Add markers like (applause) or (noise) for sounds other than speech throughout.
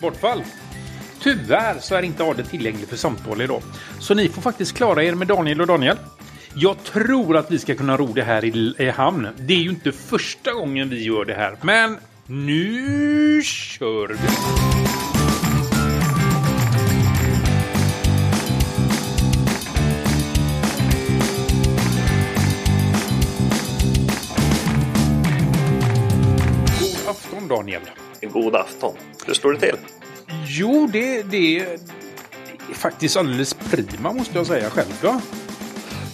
Bortfall? Tyvärr så är inte Ade tillgänglig för samtal idag. Så ni får faktiskt klara er med Daniel och Daniel. Jag tror att vi ska kunna ro det här i, i hamn. Det är ju inte första gången vi gör det här. Men nu kör vi! God afton. Hur står det till? Jo, det, det, det är faktiskt alldeles prima måste jag säga själv då.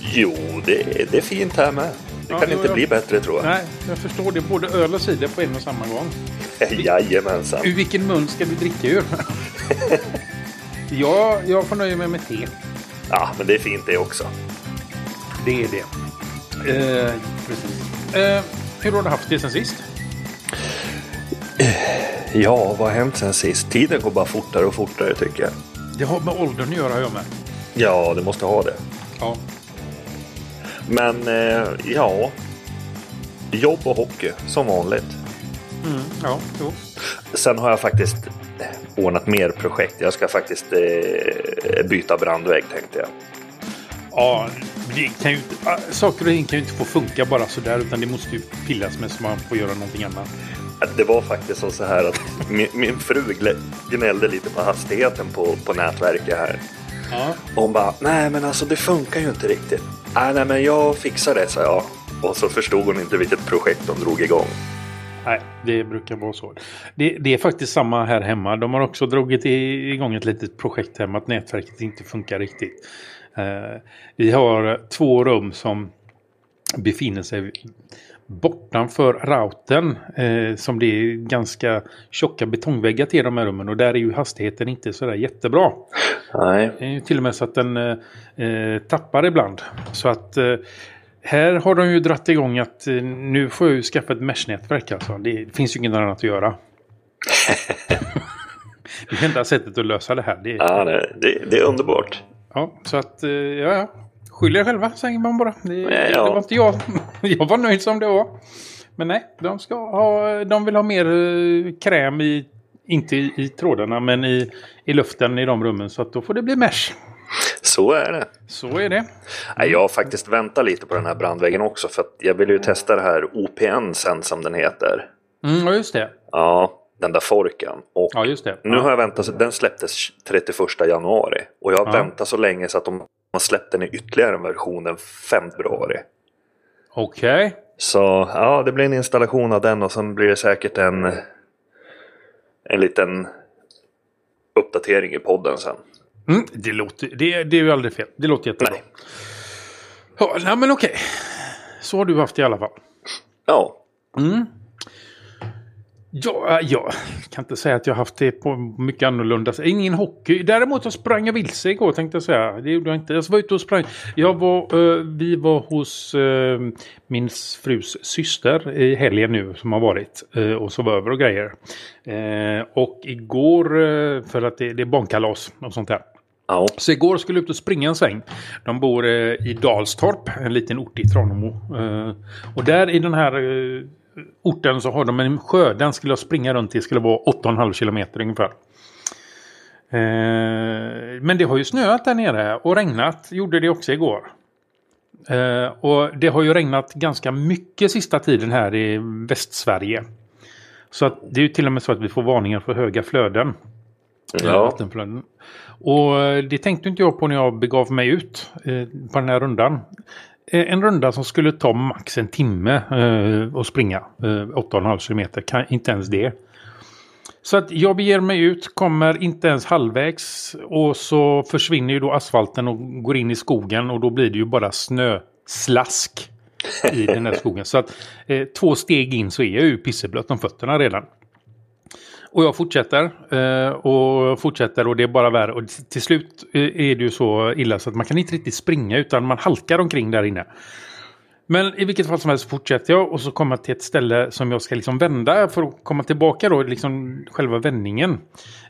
Jo, det, det är fint här med. Det Ja, kan inte jag- bli bättre tror jag. Nej, jag förstår det. Både öl och cider på en och samma gång. (laughs) Jajamensan. Ur vilken mun ska du dricka ur? (laughs) ja, jag får nöja mig med te. Ja, men det är fint det också. Det är det. Eh, precis. Eh, hur har du haft det sen sist? (clears throat) Ja, vad har hänt sen sist? Tiden går bara fortare och fortare tycker jag. Det har med åldern att göra, har jag med. Ja, det måste ha det. Ja. Men eh, ja, jobb och hockey som vanligt. Mm, ja, jo. Sen har jag faktiskt ordnat mer projekt. Jag ska faktiskt eh, byta brandvägg tänkte jag. Ja, det kan ju saker och ting kan ju inte få funka bara sådär utan det måste ju pillas med så man får göra någonting annat. Det var faktiskt så här att min, min fru gnällde lite på hastigheten på, på nätverket här. Ja. Och hon bara, nej men alltså det funkar ju inte riktigt. Nej, nej men jag fixar det, sa jag. Och så förstod hon inte vilket projekt de drog igång. Nej, det brukar vara så. Det, det är faktiskt samma här hemma. De har också dragit igång ett litet projekt hemma att nätverket inte funkar riktigt. Eh, vi har två rum som befinner sig bortanför routern. Eh, som det är ganska tjocka betongväggar till de här rummen och där är ju hastigheten inte sådär jättebra. Nej. Det är ju till och med så att den eh, tappar ibland. Så att eh, här har de ju dratt igång att eh, nu får jag ju skaffa ett mesh-nätverk alltså. Det finns ju inget annat att göra. (laughs) det är enda sättet att lösa det här. Det, Ja, det, det, det är underbart. Ja, så att, eh, ja, ja. Skyll er själva, säger man bara. Det, Ja. det var inte jag. (laughs) jag var nöjd som det var. Men nej, de, ska ha, de vill ha mer eh, kräm i, inte i, i trådarna, men i, i luften i de rummen. Så att då får det bli mesh. Så är det. Så är det. Jag har faktiskt väntat lite på den här brandväggen också. För att jag vill ju testa det här OPN sen som den heter. Mm, just det. Ja, den där forken. Och Ja, nu ja. har jag väntat, den släpptes 31 januari. Och jag har Ja. väntat så länge så att de har släppt den i ytterligare en version den 5 februari. Okej. Så ja, det blir en installation av den och sen blir det säkert en, en liten uppdatering i podden sen. Mm, det, låter, det, det är ju aldrig fel. Det låter jättebra. Nej. Ja, nej, men okej. Så har du haft det i alla fall. Ja, Mm. Ja, jag kan inte säga att jag har haft det på mycket annorlunda. Ingen hockey. Däremot så sprang jag vilse igår tänkte jag säga. Det gjorde jag inte. Jag var ute och sprang. Jag var, eh, vi var hos eh, min frus syster i helgen nu som har varit. eh, och sov över och grejer. Eh, och igår, eh, för att det, det är barnkalas och sånt där. ja. Så igår skulle jag ut och springa en sväng. De bor eh, i Dalstorp, en liten ort i Tranemo. Eh, och där i den här eh, orten så har de en sjö. Den skulle jag springa runt i. skulle vara 8,5 kilometer ungefär. Eh, men det har ju snöat där nere och regnat. Gjorde det också igår. Eh, och det har ju regnat ganska mycket sista tiden här i Västsverige. Så att det är ju till och med så att vi får varningar för höga flöden. Ja. ja. Vattenflöden. Och eh, det tänkte inte jag på när jag begav mig ut eh, på den här rundan. Eh, en runda som skulle ta max en timme eh, att springa. Eh, 8,5 kilometer, kan, inte ens det. Så att jag beger mig ut, kommer inte ens halvvägs och så försvinner ju då asfalten och går in i skogen och då blir det ju bara snöslask i den här skogen. Så att eh, två steg in så är jag ju pisseblöt om fötterna redan. Och jag fortsätter eh, och fortsätter och det är bara värre. Och till slut eh, är det ju så illa så att man kan inte riktigt springa utan man halkar omkring där inne. Men i vilket fall som helst fortsätter jag och så kommer jag till ett ställe som jag ska liksom vända för att komma tillbaka då, liksom själva vändningen.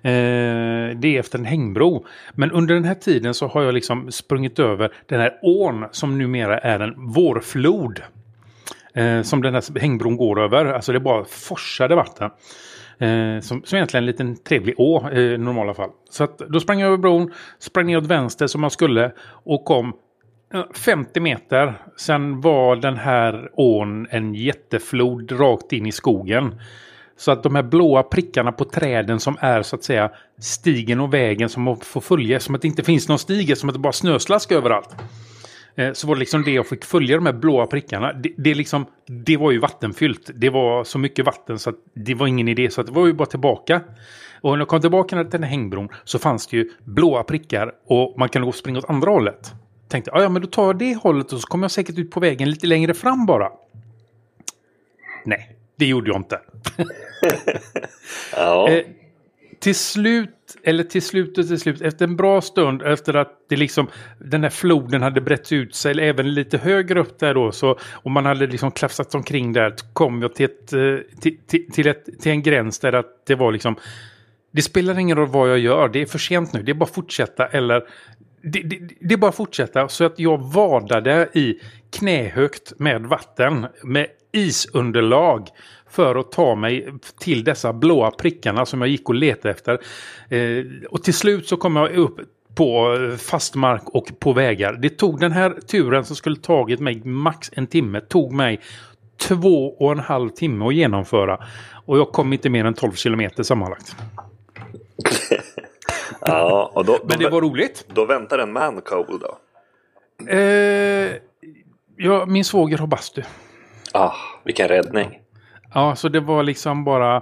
Eh, det är efter en hängbro. Men under den här tiden så har jag liksom sprungit över den här ån som numera är en vårflod. Eh, som den här hängbron går över. Alltså det är bara forsade vatten. Eh, som, som egentligen en liten trevlig å eh, i normala fall. Så att, då sprang jag över bron, sprang ner åt vänster som man skulle och kom eh, 50 meter. Sen var den här ån en jätteflod rakt in i skogen. Så att de här blåa prickarna på träden som är så att säga stigen och vägen som man får följa. Som att det inte finns någon stig, som att det bara snöslask överallt. Eh, så var det liksom det jag fick följa, de här blåa prickarna. Det, det, liksom, det var ju vattenfyllt. Det var så mycket vatten så att det var ingen idé. Så det var ju bara tillbaka. Och när jag kom tillbaka till den här hängbron så fanns det ju blåa prickar och man kan gå och springa åt andra hållet. Tänkte, ja men då tar jag det hållet och så kommer jag säkert ut på vägen lite längre fram bara. Nej, det gjorde jag inte. (laughs) ja till slut, eller till slut och till slut, efter en bra stund, efter att det liksom, den här floden hade brett ut sig, eller även lite högre upp där då, så, och man hade liksom klafsat omkring där, kom jag till, ett, eh, till, till, till, ett, till en gräns där att det var liksom, det spelar ingen roll vad jag gör, det är för sent nu, det är bara att fortsätta eller det, det, det, är bara att fortsätta. Så att jag vadade i knähögt med vatten med isunderlag för att ta mig till dessa blåa prickarna som jag gick och letade efter. Eh, och till slut så kom jag upp på fast mark och på vägar. Det tog den här turen som skulle tagit mig max en timme, tog mig två och en halv timme att genomföra. Och jag kom inte mer än 12 kilometer sammanlagt. (laughs) ja, och då, Men det var roligt. Då väntar en man cold då? Eh, ja, min svåger har bastu. Ah, vilken räddning. Ja, så det var liksom bara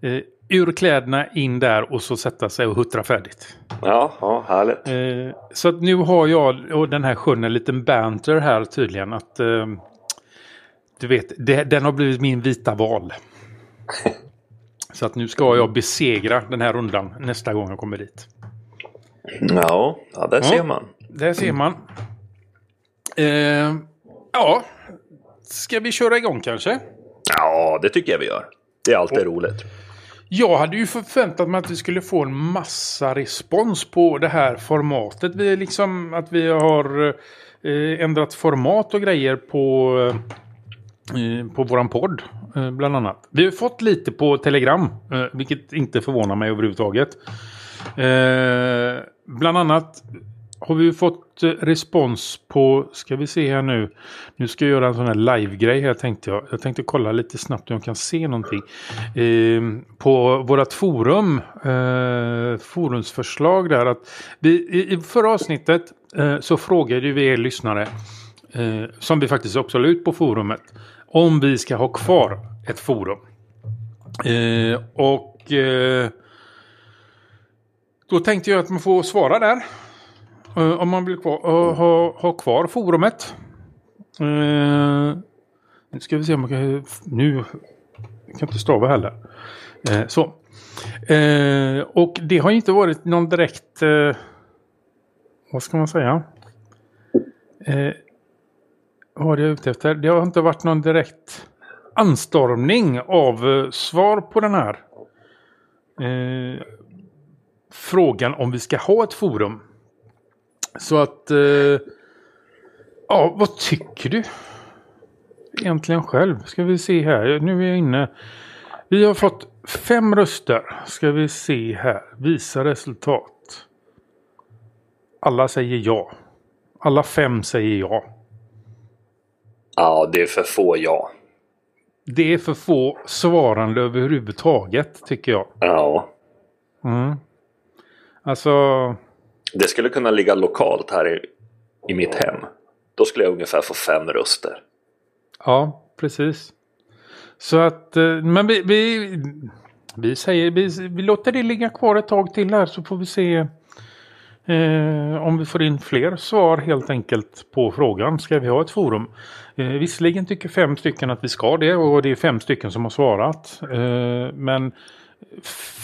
eh, ur kläderna in där och så sätta sig och huttra färdigt. Ja, ja härligt. Eh, så att nu har jag och den här sjön en liten banter här tydligen. Att eh, du vet, det, den har blivit min vita val. (laughs) så att nu ska jag besegra den här rundan nästa gång jag kommer dit. Ja, ja där ja, ser man. Där ser man. Eh, ja, ska vi köra igång kanske? Ja, det tycker jag vi gör. Det är alltid och, roligt. Jag hade ju förväntat mig att vi skulle få en massa respons på det här formatet. Vi liksom att vi har eh, ändrat format och grejer på, eh, på våran podd. Eh, bland annat. Vi har fått lite på Telegram. Eh, vilket inte förvånar mig överhuvudtaget. Eh, bland annat har vi fått eh, respons på, ska vi se här nu. Nu ska jag göra en sån här live-grej här tänkte jag. Jag tänkte kolla lite snabbt om jag kan se någonting. Eh, på vårat forum, eh, forumsförslag där. Att vi, i, I förra avsnittet eh, så frågade vi er lyssnare, eh, som vi faktiskt också la ut på forumet, om vi ska ha kvar ett forum. Eh, och eh, då tänkte jag att man får svara där. Uh, om man vill kvar, uh, ha, ha kvar forumet. Uh, nu ska vi se om man kan... Nu jag kan inte stava heller. så. och det har inte varit någon direkt... vad ska man säga? vad är det jag ute efter? Det har inte varit någon direkt anstormning av svar på den här frågan om vi ska ha ett forum. Så att... Eh, ja, vad tycker du? Egentligen själv. Ska vi se här. Nu är jag inne. Vi har fått fem röster. Ska vi se här. Visa resultat. Alla säger ja. Alla fem säger ja. Ja, det är för få ja. Det är för få svarande överhuvudtaget tycker jag. Ja. Mm. Alltså... Det skulle kunna ligga lokalt här i, i mitt hem. Då skulle jag ungefär få fem röster. Ja, precis. Så att, eh, men vi, vi, vi säger, vi, vi låter det ligga kvar ett tag till här så får vi se eh, om vi får in fler svar helt enkelt på frågan. Ska vi ha ett forum? Eh, visserligen tycker fem stycken att vi ska det och det är fem stycken som har svarat. Eh, men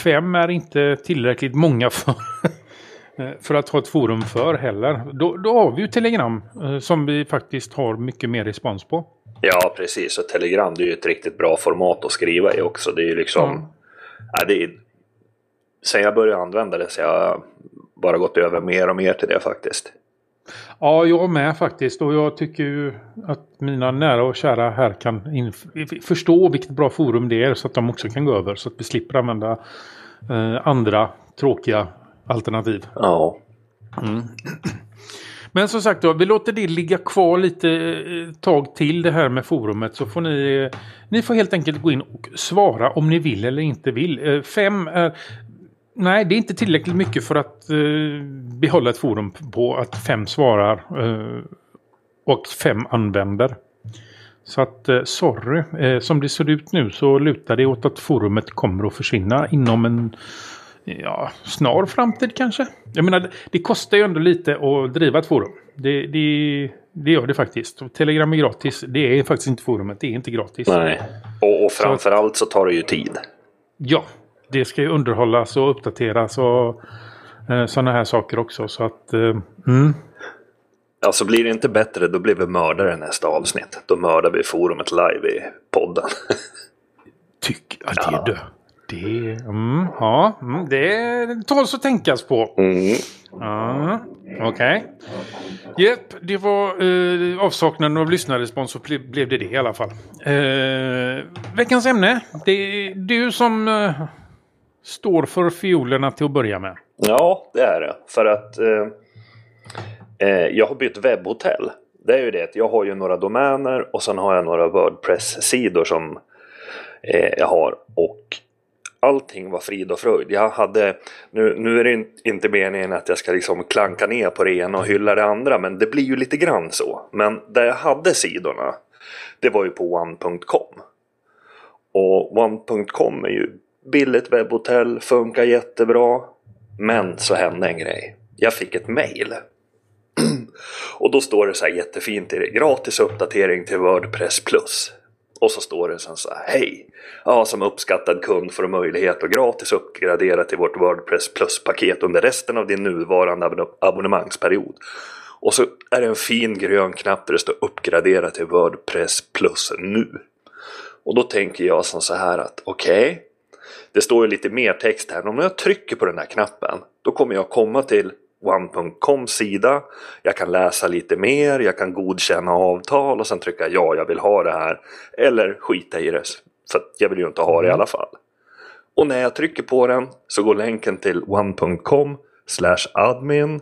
fem är inte tillräckligt många för för att ha ett forum för heller. Då, då har vi ju Telegram eh, som vi faktiskt har mycket mer respons på. Ja, precis. Och Telegram det är ju ett riktigt bra format att skriva i också. Det är ju liksom... Mm. Ja, det är, sen jag började använda det så jag bara gått över mer och mer till det faktiskt. Ja, jag med faktiskt. Och jag tycker ju att mina nära och kära här kan förstå vilket bra forum det är så att de också kan gå över. Så att vi slipper använda eh, andra tråkiga alternativ. Ja. Mm. Men som sagt då, vi låter det ligga kvar lite eh, tag till det här med forumet så får ni, eh, ni får helt enkelt gå in och svara om ni vill eller inte vill. Eh, fem är, nej det är inte tillräckligt mycket för att behålla ett forum på att fem svarar och fem använder. Så att sorry, som det ser ut nu så lutar det åt att forumet kommer att försvinna inom en ja, snar framtid kanske. Jag menar, det kostar ju ändå lite att driva ett forum. Det, det, det gör det faktiskt. Telegram är gratis. Det är faktiskt inte forumet. Det är inte gratis. Nej, och, och framförallt så tar det ju tid. Ja, det ska ju underhållas och uppdateras och eh, sådana här saker också. Så att, eh, mm. Alltså blir det inte bättre då blir vi mördare nästa avsnitt. Då mördar vi forumet live i podden. (laughs) Tyck att det är dö. Det, mm, ja, mm, det tåls att tänkas på. Mm. Ja, Okej. Okay. Japp, det var eh, avsaknaden av lyssnarrespons så blev det det i alla fall. Eh, veckans ämne. Det är du som eh, står för fiolerna till att börja med. Ja, det är det. För att jag har bytt webbhotell. Det är ju det jag har ju några domäner och sen har jag några Wordpress-sidor som jag har. Och allting var frid och fröjd. Jag hade, nu, nu är det inte meningen att jag ska liksom klanka ner på det ena och hylla det andra, men det blir ju lite grann så. Men där jag hade sidorna, det var ju på one.com. Och one.com är ju billigt webbhotell, funkar jättebra. Men så hände en grej. Jag fick ett mail. (clears throat) och då står det så här jättefint i det. Gratis uppdatering till Wordpress Plus. Och så står det sen så här, hej! Ja, som uppskattad kund får du möjlighet att gratis uppgradera till vårt Wordpress Plus-paket under resten av din nuvarande abonnemangsperiod. Och så är det en fin grön knapp där det står uppgradera till Wordpress Plus nu. Och då tänker jag som så här att okej, okay, det står ju lite mer text här. Men om jag trycker på den här knappen då kommer jag komma till one.com sida. Jag kan läsa lite mer, jag kan godkänna avtal och sen trycka ja, jag vill ha det här. Eller skita i det, för jag vill ju inte ha det i mm. alla fall. Och när jag trycker på den så går länken till one.com admin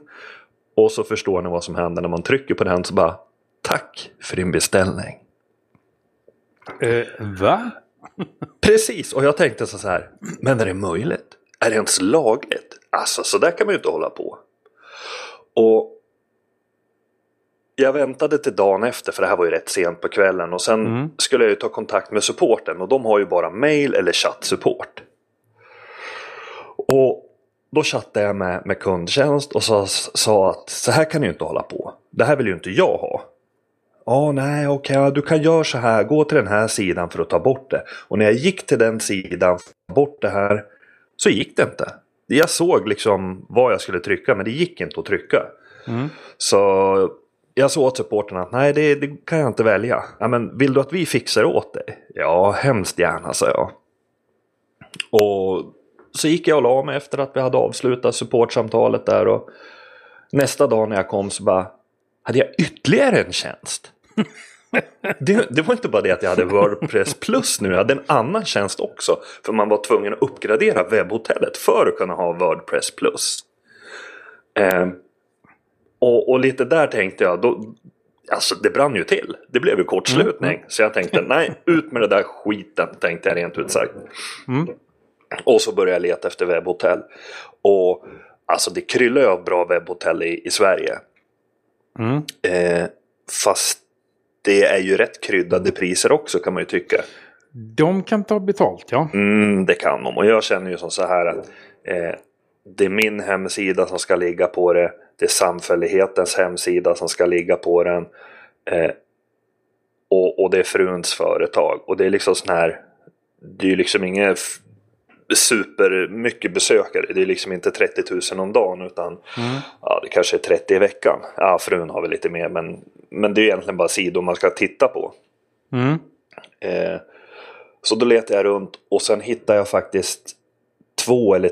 och så förstår ni vad som händer när man trycker på den så bara Tack för din beställning. Eh, va? (laughs) Precis, och jag tänkte så här, men är det möjligt? Är det ens lagligt? Alltså så där kan man ju inte hålla på. Och jag väntade till dagen efter för det här var ju rätt sent på kvällen och sen mm. skulle jag ju ta kontakt med supporten och de har ju bara mail eller chattsupport. Och då chattade jag med, med kundtjänst och sa, sa att så här kan du inte hålla på. Det här vill ju inte jag ha. Ja, nej, okej, okay, du kan göra så här. Gå till den här sidan för att ta bort det. Och när jag gick till den sidan för att ta bort det här så gick det inte jag såg liksom vad jag skulle trycka men det gick inte att trycka. Mm. Så jag sa åt supporten att nej det, det, kan jag inte välja. Ja, men vill du att vi fixar åt dig? Ja, hemskt gärna sa jag. Och så gick jag och la mig efter att vi hade avslutat supportsamtalet där och nästa dag när jag kom så bara hade jag ytterligare en tjänst. (laughs) det, det, var inte bara det att jag hade Wordpress plus nu, jag hade en annan tjänst också. För man var tvungen att uppgradera webbhotellet för att kunna ha Wordpress plus. Eh, och, och, lite där tänkte jag, då, alltså det brann ju till. Det blev ju kortslutning. Mm. Så jag tänkte, nej, ut med det där skiten, tänkte jag rent ut sagt. Mm. Och så började jag leta efter webbhotell. Och alltså det kryllar ju av bra webbhotell i, i Sverige. Mm. Eh, fast det är ju rätt kryddade priser också kan man ju tycka. De kan ta betalt ja. Mm, det kan de. Och jag känner ju som så här att eh, det är min hemsida som ska ligga på det. Det är samfällighetens hemsida som ska ligga på den. Eh, och, och det är fruns företag. Och det är liksom sån här. Det är ju liksom inget supermycket besökare. Det är liksom inte 30 000 om dagen utan mm. ja, det kanske är 30 i veckan. Ja, frun har väl lite mer men, men det är egentligen bara sidor man ska titta på. Mm. Eh, så då letar jag runt och sen hittar jag faktiskt två eller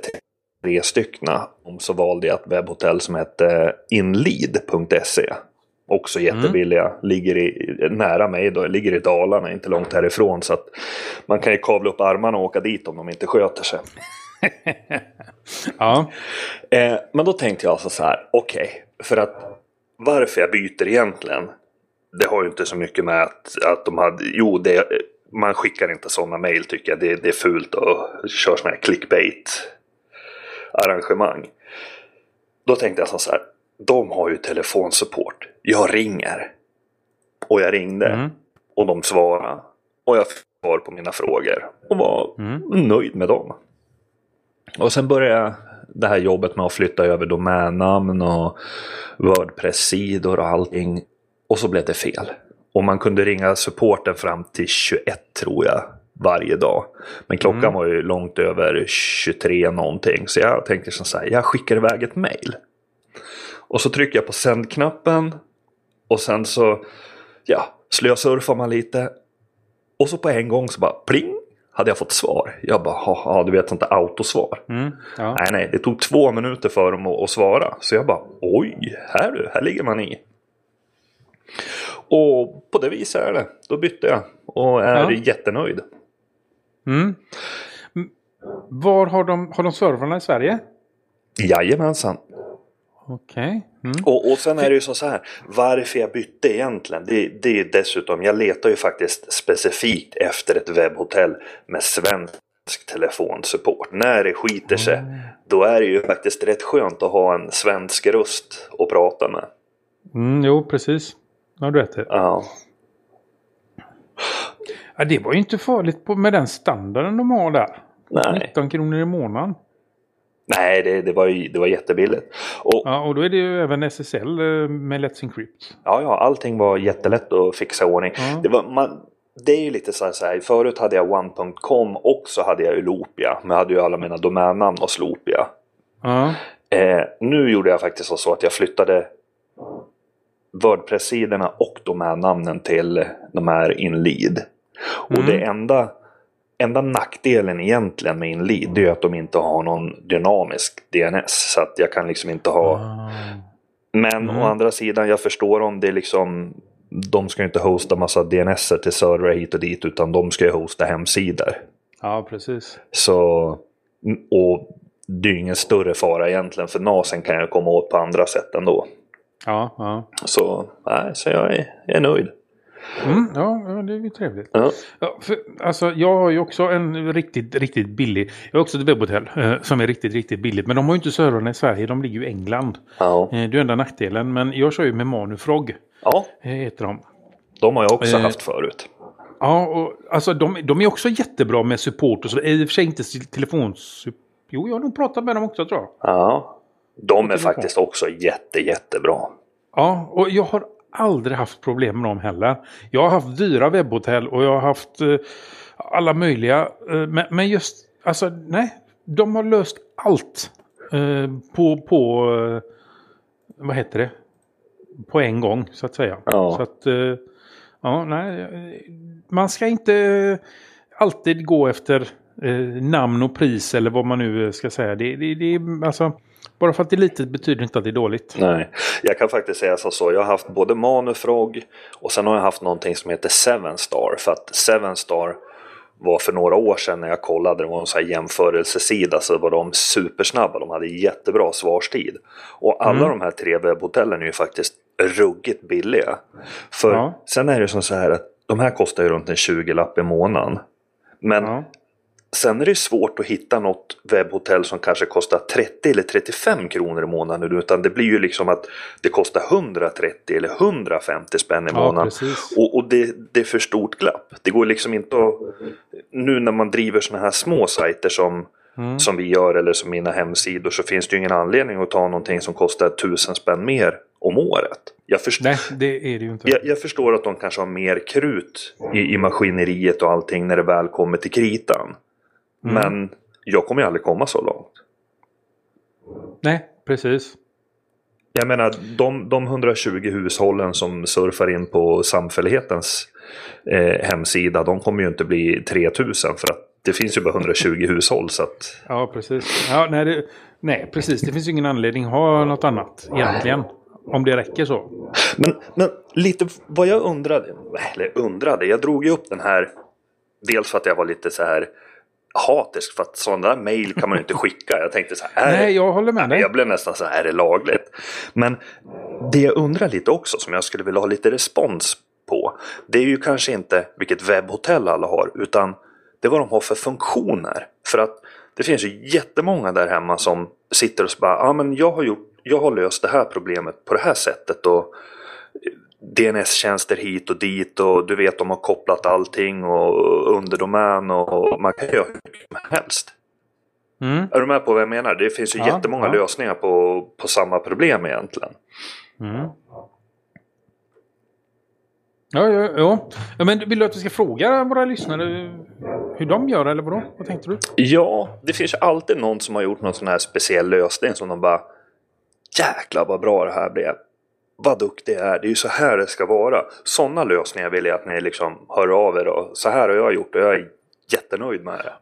tre styckna. Så valde jag ett webbhotell som hette inlead.se. Också jättebilliga. Mm. Ligger i, nära mig då, ligger i Dalarna, inte långt härifrån. Så att man kan ju kavla upp armarna och åka dit om de inte sköter sig. (laughs) ja. Eh, men då tänkte jag alltså så här, okej, okay, för att varför jag byter egentligen, det har ju inte så mycket med att, att de hade, jo det, man skickar inte sådana mail tycker jag, det, det är fult att köra sådana här clickbait arrangemang. Då tänkte jag så här, de har ju telefonsupport. Jag ringer. Och jag ringde. Mm. Och de svarade. Och jag fick svar på mina frågor. Och var mm. nöjd med dem. Och sen började det här jobbet med att flytta över domännamn och Wordpress-sidor och allting. Och så blev det fel. Och man kunde ringa supporten fram till 21 tror jag varje dag. Men klockan mm. var ju långt över 23 någonting. Så jag tänkte så här, jag skickar iväg ett mail. Och så trycker jag på sändknappen. Och sen så, ja, slösurfar man lite. Och så på en gång så bara pling hade jag fått svar. Jag bara, ja du vet sånt där autosvar. Mm, ja. Nej, nej, det tog två minuter för dem att, att, svara. Så jag bara, oj, här du, här ligger man i. Och på det viset är det. Då bytte jag och är ja. jättenöjd. Mm. Var har de, har de servrarna i Sverige? Jajamensan. Okej. Okay. Mm. Och, och sen är det ju så här, varför jag bytte egentligen, det, det är dessutom, jag letar ju faktiskt specifikt efter ett webbhotell med svensk telefonsupport. När det skiter sig, mm. då är det ju faktiskt rätt skönt att ha en svensk röst att prata med. Mm, jo, precis. Ja, du rätt Ja. ja. Det var ju inte farligt på, med den standarden de har där. Nej. 19 kronor i månaden. Nej, det, det, var, det var jättebilligt. Och, ja, och då är det ju även SSL eh, med Let's Encrypt. Ja, ja, allting var jättelätt att fixa i ordning. Ja. Det, var, man, det är ju lite så här, förut hade jag one.com och så hade jag ju Loopia. Men jag hade ju alla mina domännamn hos Loopia. Ja. Eh, nu gjorde jag faktiskt så att jag flyttade Wordpress-sidorna och domännamnen till de här Inlead. Och mm. det enda enda nackdelen egentligen med Inlead det är att de inte har någon dynamisk DNS. Så att jag kan liksom inte ha... Ah. Men mm. å andra sidan, jag förstår om det är liksom... De ska inte hosta massa DNS till servrar hit och dit utan de ska ju hosta hemsidor. Ja, precis. Så... Och det är ju ingen större fara egentligen för NASen kan jag komma åt på andra sätt ändå. Ja, ja. Så, nej, så jag är, jag är nöjd. Mm, ja, det är ju trevligt. Ja. Ja, för, alltså, jag har ju också en riktigt, riktigt billig. Jag har också ett webbhotell eh, som är riktigt, riktigt billigt. Men de har ju inte servrarna i Sverige, de ligger ju i England. Ja. Eh, det är ju enda nackdelen. Men jag kör ju med Manufrog. Ja. Eh, heter de. De har jag också eh, haft förut. Ja, och, alltså de, de är också jättebra med support och så. I och för sig inte telefons... Jo, jag har nog pratat med dem också tror jag. Ja, de är faktiskt också jätte, jättebra. Ja, och jag har aldrig haft problem med dem heller. Jag har haft dyra webbhotell och jag har haft eh, alla möjliga. Eh, men, men, just, alltså nej, de har löst allt eh, på, på eh, vad heter det? På en gång så att säga. Ja. Så att, eh, ja, nej, man ska inte alltid gå efter namn och pris eller vad man nu ska säga. Det, det, det, alltså, bara för att det är litet betyder inte att det är dåligt. Nej, jag kan faktiskt säga så. Jag har haft både Manufrog och sen har jag haft någonting som heter Seven Star. För att Seven Star var för några år sedan när jag kollade, det var en här jämförelsesida, så var de supersnabba. De hade jättebra svarstid. Och alla mm. de här tre webbhotellen är ju faktiskt ruggigt billiga. För ja. sen är det som så här att de här kostar ju runt en 20-lapp i månaden. Men ja. Sen är det svårt att hitta något webbhotell som kanske kostar 30 eller 35 kronor i månaden. Utan det blir ju liksom att det kostar 130 eller 150 spänn i månaden. Ja, och, och det, det, är för stort glapp. Det går liksom inte att... Nu när man driver sådana här små sajter som, mm. som vi gör eller som mina hemsidor så finns det ju ingen anledning att ta någonting som kostar 1000 spänn mer om året. Jag, först Nej. Jag, jag, förstår att de kanske har mer krut i, i maskineriet och allting när det väl kommer till kritan. Mm. Men jag kommer ju aldrig komma så långt. Nej, precis. Jag menar, de, de 120 hushållen som surfar in på samfällighetens eh, hemsida, de kommer ju inte bli 3000 för att det finns ju bara 120 (laughs) hushåll så att... Ja, precis. Ja, nej, det, nej, precis. Det finns ju ingen anledning att ha något annat egentligen. Om det räcker så. Men, men lite vad jag undrade, eller undrade, jag drog ju upp den här Dels för att jag var lite så här hatisk för att sådana där mail kan man ju inte (laughs) skicka. Jag tänkte så här. Nej, jag håller med dig. Jag blev nästan så här, är det lagligt? Men det jag undrar lite också som jag skulle vilja ha lite respons på. Det är ju kanske inte vilket webbhotell alla har utan det är vad de har för funktioner. För att det finns ju jättemånga där hemma som sitter och så bara, ja ah, men jag har, gjort, jag har löst det här problemet på det här sättet och DNS-tjänster hit och dit och du vet de har kopplat allting och underdomän och man kan göra hur mycket som helst. Mm. Är du med på vad jag menar? Det finns ju ja, jättemånga ja. lösningar på, på samma problem egentligen. Mm. Ja, ja, ja. ja, men vill du att vi ska fråga våra lyssnare hur de gör eller vadå? Vad tänkte du? Ja, det finns ju alltid någon som har gjort någon sån här speciell lösning som de bara Jäklar vad bra det här blev vad duktig jag är, det är ju så här det ska vara. Sådana lösningar vill jag att ni liksom hör av er och så här har jag gjort och jag är jättenöjd med det.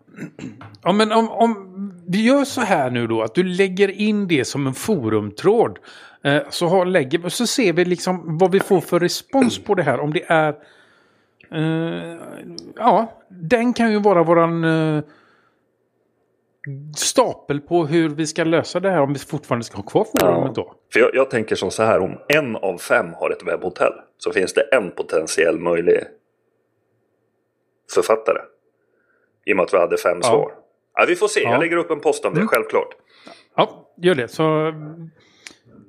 Ja men om, om vi gör så här nu då att du lägger in det som en forumtråd. Eh, så, har, lägger, så ser vi liksom vad vi får för respons på det här. Om det är... Eh, ja, den kan ju vara våran... Eh, stapel på hur vi ska lösa det här om vi fortfarande ska ha kvar forumet då. För jag, jag, tänker som så här, om en av fem har ett webbhotell så finns det en potentiell möjlig författare. I och med att vi hade fem ja. svar. Ja, vi får se, ja. jag lägger upp en post om det, mm. självklart. Ja, gör det. Så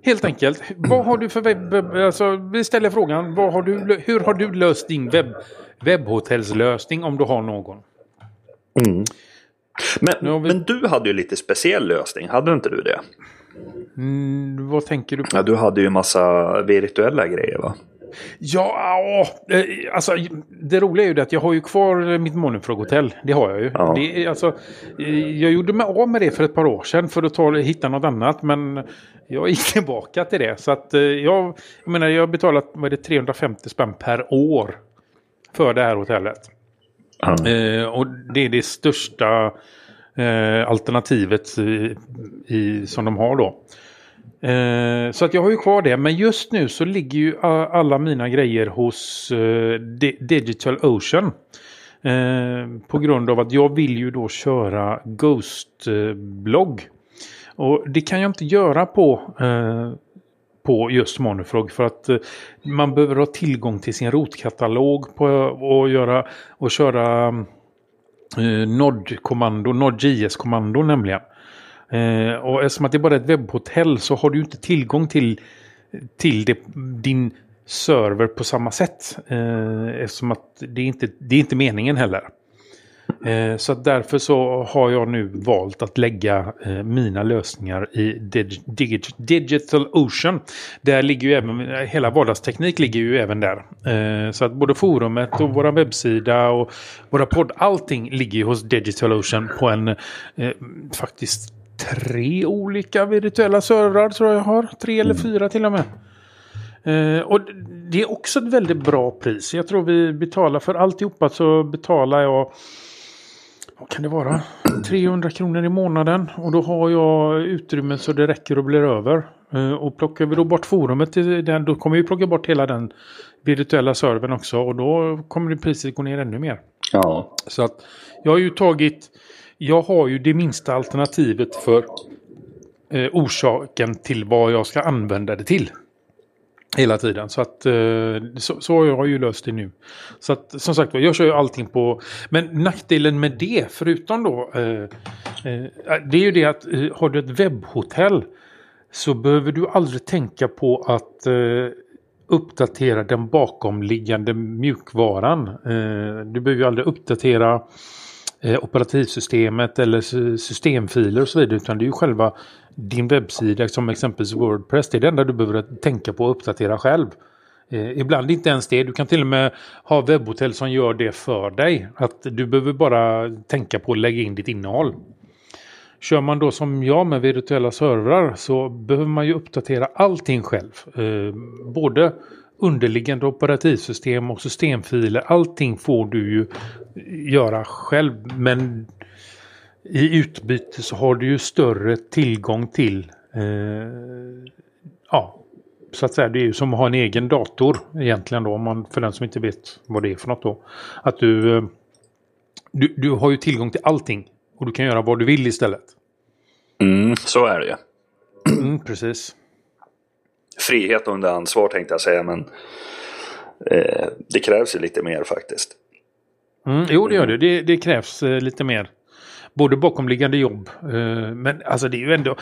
helt enkelt, vad har du för webb... Alltså, vi ställer frågan, vad har du, hur har du löst din webb, webbhotellslösning om du har någon? Mm. Men, vi... men du hade ju lite speciell lösning, hade inte du det? Mm, vad tänker du på? Ja, du hade ju massa virtuella grejer va? Ja, eh, alltså det roliga är ju det att jag har ju kvar mitt Monifrog-hotell. Det har jag ju. Ja. Det alltså, eh, jag gjorde mig av med det för ett par år sedan för att ta, hitta något annat. Men jag gick (laughs) tillbaka till det. Så att eh, jag, jag menar, jag har betalat vad är det, 350 spänn per år för det här hotellet. Eh, och det är det största eh, alternativet i, i, som de har då. Eh, så att jag har ju kvar det. Men just nu så ligger ju alla mina grejer hos eh, Digital Ocean. Eh, på grund av att jag vill ju då köra Ghost-blogg. Eh, och det kan jag inte göra på eh, på just Monofrog för att eh, man behöver ha tillgång till sin rotkatalog på och göra och köra eh, Node-kommando, Nod.js-kommando nämligen. Eh, och eftersom att det bara är ett webbhotell så har du inte tillgång till, till det, din server på samma sätt. Eh, eftersom att det är inte det är inte meningen heller. Eh, så därför så har jag nu valt att lägga eh, mina lösningar i Digital Ocean. Där ligger ju även, hela vardagsteknik ligger ju även där. Eh, så att både forumet och våra webbsida och våra podd, allting ligger ju hos Digital Ocean på en faktiskt tre olika virtuella servrar tror jag har. Tre eller mm. fyra till och med. och det är också ett väldigt bra pris. Jag tror vi betalar för alltihopa så betalar jag vad kan det vara? 300 kronor i månaden. Och då har jag utrymme så det räcker och blir över. Eh, och plockar vi då bort forumet, den, då kommer vi plocka bort hela den virtuella servern också. Och då kommer det priset gå ner ännu mer. Ja. Så att jag har ju tagit, jag har ju det minsta alternativet för eh, orsaken till vad jag ska använda det till. Hela tiden. Så att eh, så, så har jag ju löst det nu. Så att som sagt jag kör ju allting på... Men nackdelen med det, förutom då... Eh, eh, det är ju det att eh, har du ett webbhotell så behöver du aldrig tänka på att eh, uppdatera den bakomliggande mjukvaran. du behöver ju aldrig uppdatera operativsystemet eller systemfiler och så vidare. Utan det är ju själva din webbsida som exempelvis Wordpress. Det är det enda du behöver tänka på att uppdatera själv. Eh, ibland inte ens det. Du kan till och med ha webbhotell som gör det för dig. Att du behöver bara tänka på att lägga in ditt innehåll. Kör man då som jag med virtuella servrar så behöver man ju uppdatera allting själv. Eh, både underliggande operativsystem och systemfiler. Allting får du ju göra själv. Men i utbyte så har du ju större tillgång till eh, ja, så att säga, det är ju som att ha en egen dator egentligen då, om man, för den som inte vet vad det är för något då. Att du, eh, du, du har ju tillgång till allting och du kan göra vad du vill istället. Mm, så är det ju. Mm, precis. Frihet under ansvar tänkte jag säga, men eh, det krävs ju lite mer faktiskt. Mm, jo, det gör det. Det, det krävs eh, lite mer både bakomliggande jobb. Eh, men alltså det är ju ändå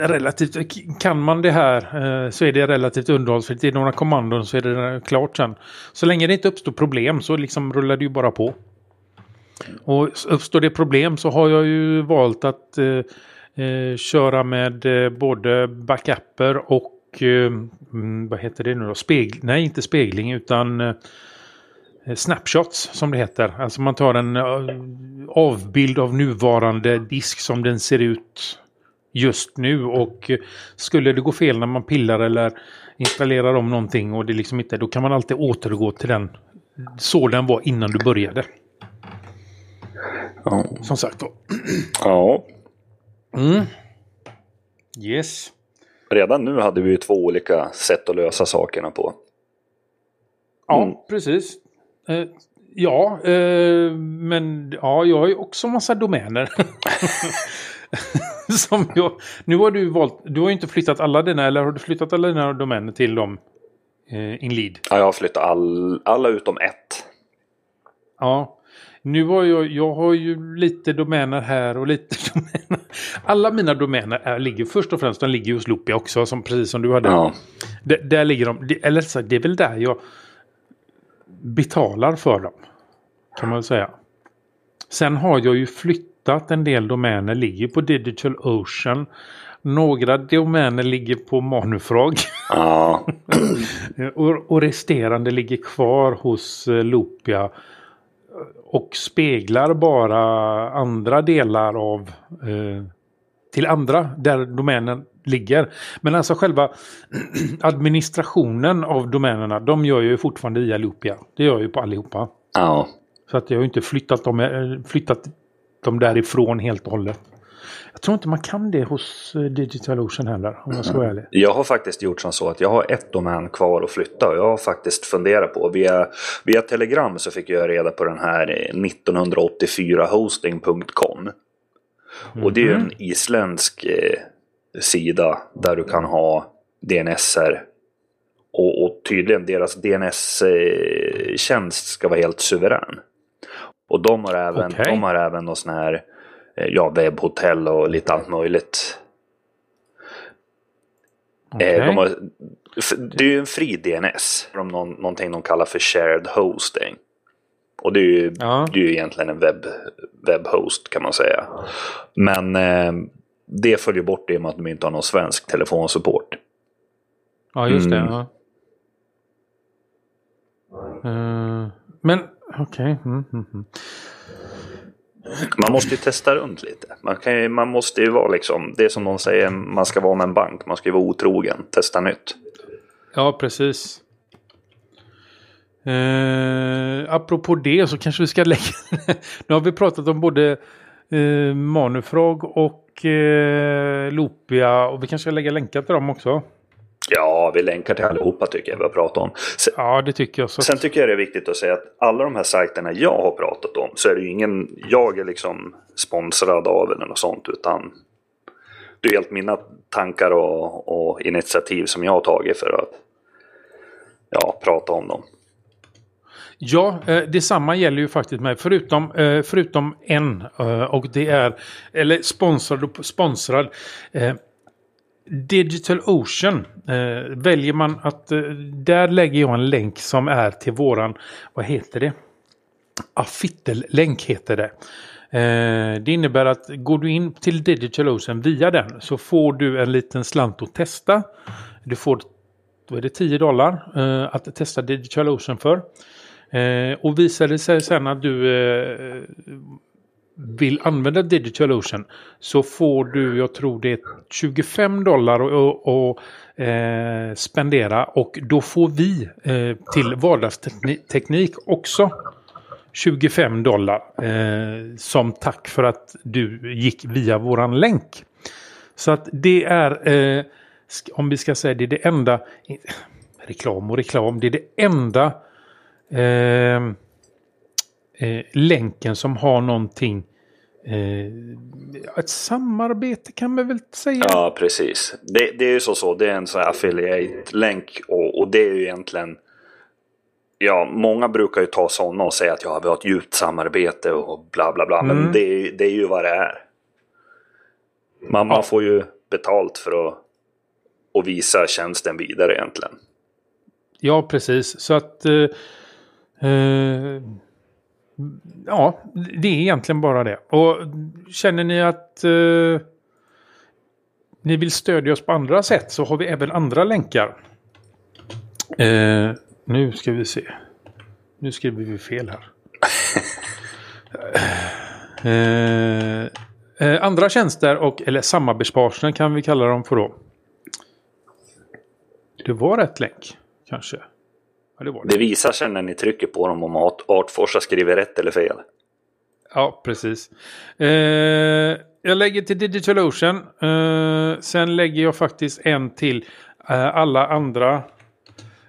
relativt, kan man det här eh, så är det relativt underhållsfritt. Är några kommandon så är det klart sen. Så länge det inte uppstår problem så liksom rullar det ju bara på. Och uppstår det problem så har jag ju valt att eh, eh köra med både backuper och mm, vad heter det nu då? Spegl Nej, inte spegling utan snapshots som det heter. Alltså man tar en eh, avbild av nuvarande disk som den ser ut just nu och eh, skulle det gå fel när man pillar eller installerar om någonting och det liksom inte, då kan man alltid återgå till den så den var innan du började. Ja. Som sagt då. Ja. Mm. Yes. Redan nu hade vi ju två olika sätt att lösa sakerna på. Ja, mm. precis. Eh, ja, eh, men ja, jag har ju också massa domäner. (laughs) Som jag, nu har du valt, du har ju inte flyttat alla dina, eller har du flyttat alla dina domäner till dem eh, in lead? Ja, jag har flyttat all, alla utom ett. Ja, nu har jag, jag har ju lite domäner här och lite (laughs) domäner. Alla mina domäner är, ligger först och främst, de ligger hos Loopia också, som, precis som du hade. Ja. D där ligger de, eller så, det är väl där jag betalar för dem. Kan man väl säga. Sen har jag ju flyttat en del domäner, ligger på Digital Ocean. Några domäner ligger på Manufrog. Ja. (laughs) och, och resterande ligger kvar hos uh, Loopia. Och speglar bara andra delar av uh, till andra där domänen ligger. Men alltså själva (clears throat) administrationen av domänerna, de gör jag ju fortfarande via Loopia. Det gör ju på allihopa. Ja. Så att jag har inte flyttat dem, eh, flyttat dem därifrån helt och hållet. Jag tror inte man kan det hos eh, DigitalOcean heller, om jag ska vara ärlig. Jag har faktiskt gjort som så att jag har ett domän kvar att flytta. Jag har faktiskt funderat på, via, via Telegram så fick jag reda på den här 1984hosting.com. Mm -hmm. Och det är ju en mhm. isländsk eh, sida där du kan ha DNSer. Och, och tydligen deras DNS-tjänst ska vara helt suverän. Och de har även, okay. de har även någon sån här eh, ja, webbhotell och lite allt möjligt. Okay. Eh, de har, det är ju en fri DNS. De någon, någonting de kallar för shared hosting. Och det är ju, ja. det är ju egentligen en webb, webbhost kan man säga. Men eh, det följer bort och med att de inte har någon svensk telefonsupport. Ja, just det. Mm. Ja. Uh, men okej. Okay. Mm, mm, mm, man måste ju testa runt lite. Man, kan ju, man måste ju vara liksom, det är som någon säger, man ska vara med en bank. Man ska ju vara otrogen, testa nytt. Ja, precis. Uh, apropå det så kanske vi ska (laughs) lägga... nu har vi pratat om både uh, Manufrog och och eh, Lopia. Och vi kanske lägga länkar till dem också. Ja, vi länkar till allihopa tycker jag vi har pratat om. Sen, ja, det tycker jag. Så. Sen tycker jag det är viktigt att säga att alla de här sajterna jag har pratat om så är det ju ingen jag är liksom sponsrad av eller något sånt utan det är helt mina tankar och, och initiativ som jag har tagit för att ja, prata om dem. Ja, eh, detsamma gäller ju faktiskt mig. Förutom, eh, förutom en. Eh, och det är, eller sponsrad och sponsrad. Eh, Digital Ocean eh, väljer man att, eh, där lägger jag en länk som är till våran, vad heter det? Affittel-länk heter det. Det innebär att går du in till Digital Ocean via den så får du en liten slant att testa. Du får, då är det 10 dollar att testa Digital Ocean för. Eh, och visar det sig sen att du eh, vill använda Digital Ocean så får du, jag tror det är 25 dollar och, och eh, spendera och då får vi eh, till vardagsteknik också 25 dollar eh, som tack för att du gick via våran länk. Så att det är, eh, om vi ska säga det, är det enda, reklam och reklam, det är det enda eh, eh, länken som har någonting Eh, ett samarbete kan man väl säga? Ja, precis. Det, det är ju så, så. Det är en sån här affiliate-länk och, och, det är ju egentligen... Ja, många brukar ju ta sådana och säga att ja, vi har ett djupt samarbete och bla bla bla. Mm. Men det, det, är ju vad det är. Man, ja. man får ju betalt för att, att visa tjänsten vidare egentligen. Ja, precis. Så att... Eh, eh ja, det är egentligen bara det. Och känner ni att eh, ni vill stödja oss på andra sätt så har vi även andra länkar. Eh, nu ska vi se. Nu skriver vi fel här. (laughs) andra tjänster och eller samarbetspartner kan vi kalla dem för då. Det var rätt länk kanske. Ja, det, var det. det visar sig när ni trycker på dem om Artforsa skriver rätt eller fel. Ja, precis. Eh, jag lägger till DigitalOcean. Eh, sen lägger jag faktiskt en till eh, alla andra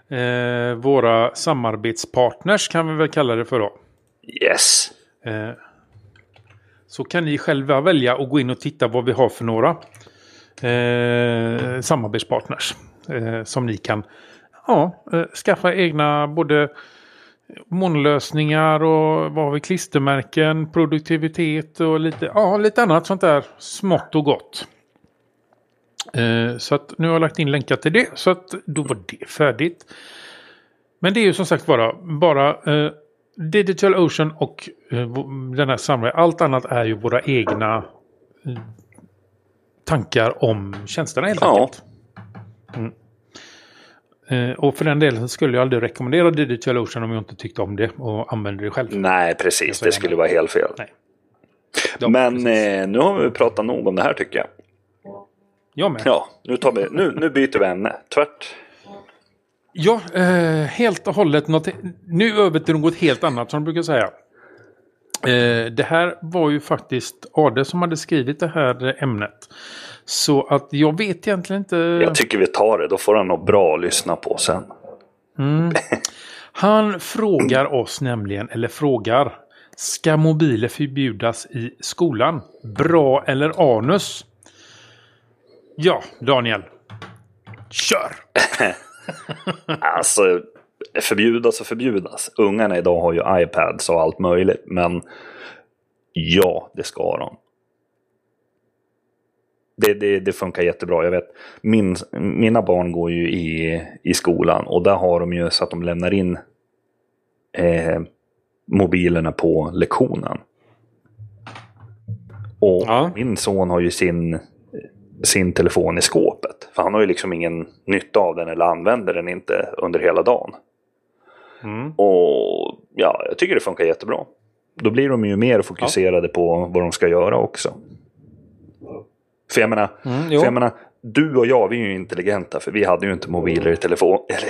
eh, våra samarbetspartners kan vi väl kalla det för då. Yes. Eh, så kan ni själva välja och gå in och titta vad vi har för några eh, samarbetspartners som ni kan ja, eh, skaffa egna både molnlösningar och vad har vi klistermärken, produktivitet och lite, ja, lite annat sånt där smått och gott. Eh, så att nu har jag lagt in länkar till det så att då var det färdigt. Men det är ju som sagt bara, bara eh, Digital Ocean och eh, den här samlingen. Allt annat är ju våra egna tankar om tjänsterna helt ja. enkelt. Mm. Eh, och för den delen skulle jag aldrig rekommendera Digital Ocean om jag inte tyckte om det och använde det själv. Nej, precis. Det skulle vara helt fel. Nej. Ja, Men eh, nu har vi pratat nog om det här tycker jag. Jag med. Ja, nu, tar vi, nu, nu byter vi ämne. Tvärt. Ja, eh, helt och hållet. Något, nu över till något helt annat som de brukar säga. Eh, det här var ju faktiskt Ade som hade skrivit det här ämnet. Så att jag vet egentligen inte. Jag tycker vi tar det, då får han något bra att lyssna på sen. Mm. Han frågar oss nämligen, eller frågar. Ska mobiler förbjudas i skolan? Bra eller anus? Ja, Daniel. Kör! (laughs) alltså, förbjudas och förbjudas. Ungarna idag har ju iPads och allt möjligt. Men ja, det ska de det, det, det, funkar jättebra. Jag vet, min, mina barn går ju i, i skolan och där har de ju så att de lämnar in eh, mobilerna på lektionen. Och ja. min son har ju sin, sin telefon i skåpet. För han har ju liksom ingen nytta av den eller använder den inte under hela dagen. Mm. Och ja, jag tycker det funkar jättebra. Då blir de ju mer fokuserade ja. på vad de ska göra också. För jag menar, mm, för jag menar, du och jag vi är ju intelligenta för vi hade ju inte mobiler i telefon. Eller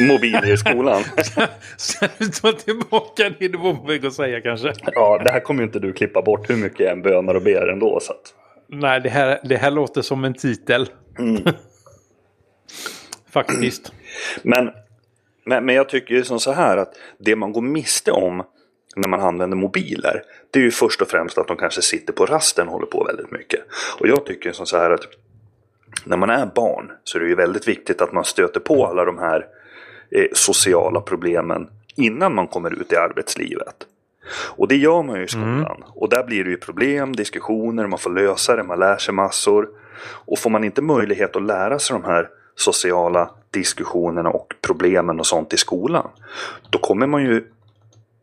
(laughs) mobiler i skolan. Ska du ta tillbaka på väg att säga kanske? Ja, det här kommer ju inte du klippa bort hur mycket jag än bönar och ber ändå. Så att... Nej, det här, det här låter som en titel. Mm. (laughs) Faktiskt. Men, men, men jag tycker ju som så här att det man går miste om när man använder mobiler. Det är ju först och främst att de kanske sitter på rasten och håller på väldigt mycket. Och jag tycker som så här att när man är barn så är det ju väldigt viktigt att man stöter på alla de här eh, sociala problemen innan man kommer ut i arbetslivet. Och det gör man ju i skolan. Mm. Och där blir det ju problem, diskussioner, man får lösa det, man lär sig massor. Och får man inte möjlighet att lära sig de här sociala diskussionerna och problemen och sånt i skolan. Då kommer man ju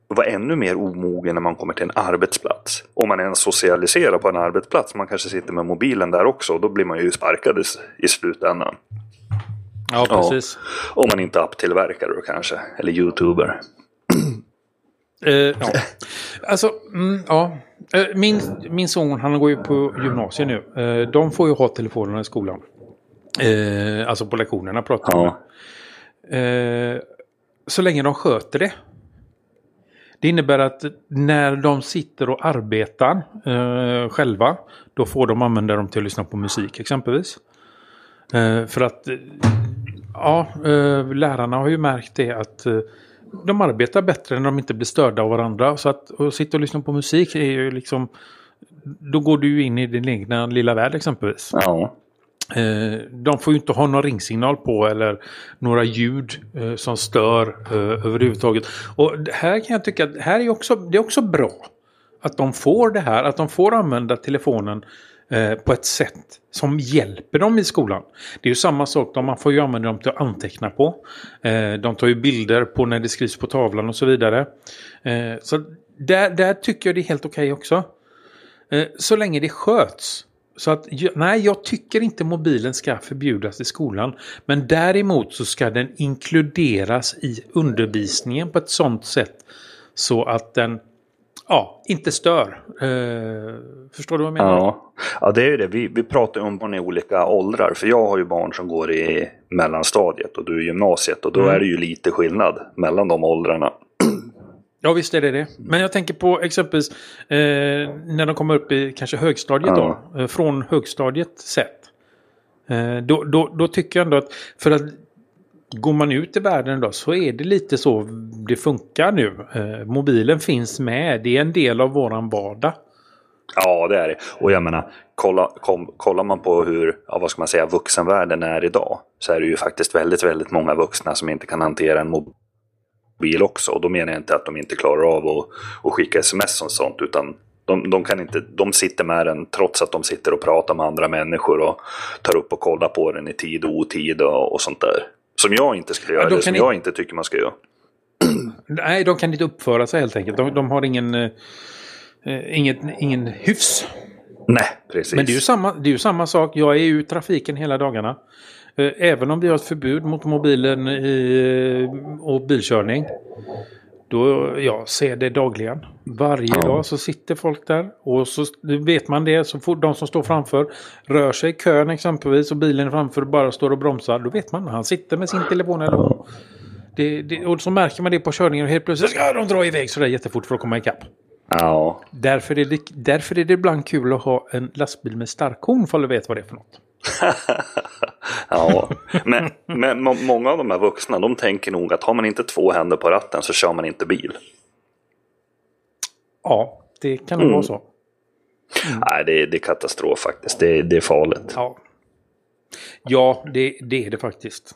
vara ännu mer omogen när man kommer till en arbetsplats. Om man ens socialiserar på en arbetsplats. Man kanske sitter med mobilen där också. Då blir man ju sparkad i slutändan. Ja, precis. Ja, om man inte är apptillverkare då kanske. Eller youtuber. Eh, ja. Alltså, mm, ja. Eh, Min, min son, han går ju på gymnasiet nu. Eh, de får ju ha telefonerna i skolan. Eh, alltså på lektionerna pratar de. Ja. Eh, så länge de sköter det. Det innebär att när de sitter och arbetar eh, själva, då får de använda dem till att lyssna på musik exempelvis. Eh, för att, eh, ja, eh, lärarna har ju märkt det att eh, de arbetar bättre när de inte blir störda av varandra. Så att, att sitta och lyssna på musik är ju liksom, då går du ju in i din egna lilla värld exempelvis. Ja. Eh, de får ju inte ha någon ringsignal på eller några ljud eh, som stör eh, överhuvudtaget. Och här kan jag tycka att här är också, det är också bra. Att de får det här, att de får använda telefonen eh, på ett sätt som hjälper dem i skolan. Det är ju samma sak, man får ju använda dem till att anteckna på. Eh, de tar ju bilder på när det skrivs på tavlan och så vidare. Eh, så där, där tycker jag det är helt okej också. Så länge det sköts. Så att, nej, jag tycker inte mobilen ska förbjudas i skolan. Men däremot så ska den inkluderas i undervisningen på ett sånt sätt så att den ja, inte stör. Eh, förstår du vad jag menar? Ja. ja, det är ju det. Vi, vi pratar om barn i olika åldrar. För jag har ju barn som går i mellanstadiet och du i gymnasiet. Och då Mm. är det ju lite skillnad mellan de åldrarna. Ja, visst är det det. Men jag tänker på exempelvis eh, när de kommer upp i kanske högstadiet Ja. då. Eh, från högstadiet sett. Eh, då, då, då tycker jag ändå att för att går man ut i världen då så är det lite så det funkar nu. Eh, mobilen finns med. Det är en del av våran vardag. Ja, det är det. Och jag menar, kolla, kom, kollar man på hur, ja, vad ska man säga, vuxenvärlden är idag. Så är det ju faktiskt väldigt, väldigt många vuxna som inte kan hantera en mobil också. Och då menar jag inte att de inte klarar av att, att skicka sms och sånt. Utan de, de, kan inte, de sitter med den trots att de sitter och pratar med andra människor. Och tar upp och kollar på den i tid och otid och, och sånt där. Som jag inte skulle göra, de eller som kan jag inte tycker man ska göra. (clears throat) Nej, de kan inte uppföra sig helt enkelt. De, de har ingen, eh, eh, inget, ingen hyfs. Nej, precis. Men det är, ju samma, det är ju samma sak. Jag är ju i trafiken hela dagarna. Eh, Även om vi har ett förbud mot mobilen i, eh, och bilkörning. Då, jag ser det dagligen. Varje Ja. dag så sitter folk där. Och så vet man det. Så får de som står framför rör sig i kön exempelvis. Och bilen framför bara står och bromsar. Då vet man. Han sitter med sin telefon eller. Det, det, och så märker man det på körningen och helt plötsligt ska de dra iväg sådär jättefort för att komma ikapp. Ja, Därför är, det, därför är det ibland kul att ha en lastbil med starkhorn för att vet vad det är för något. (laughs) Ja, men, men må- många av de här vuxna de tänker nog att har man inte två händer på ratten så kör man inte bil. Ja, det kan nog Mm. vara så. Nej, det är, det är katastrof faktiskt. Det, är- det är farligt. Ja, ja det, det är det faktiskt.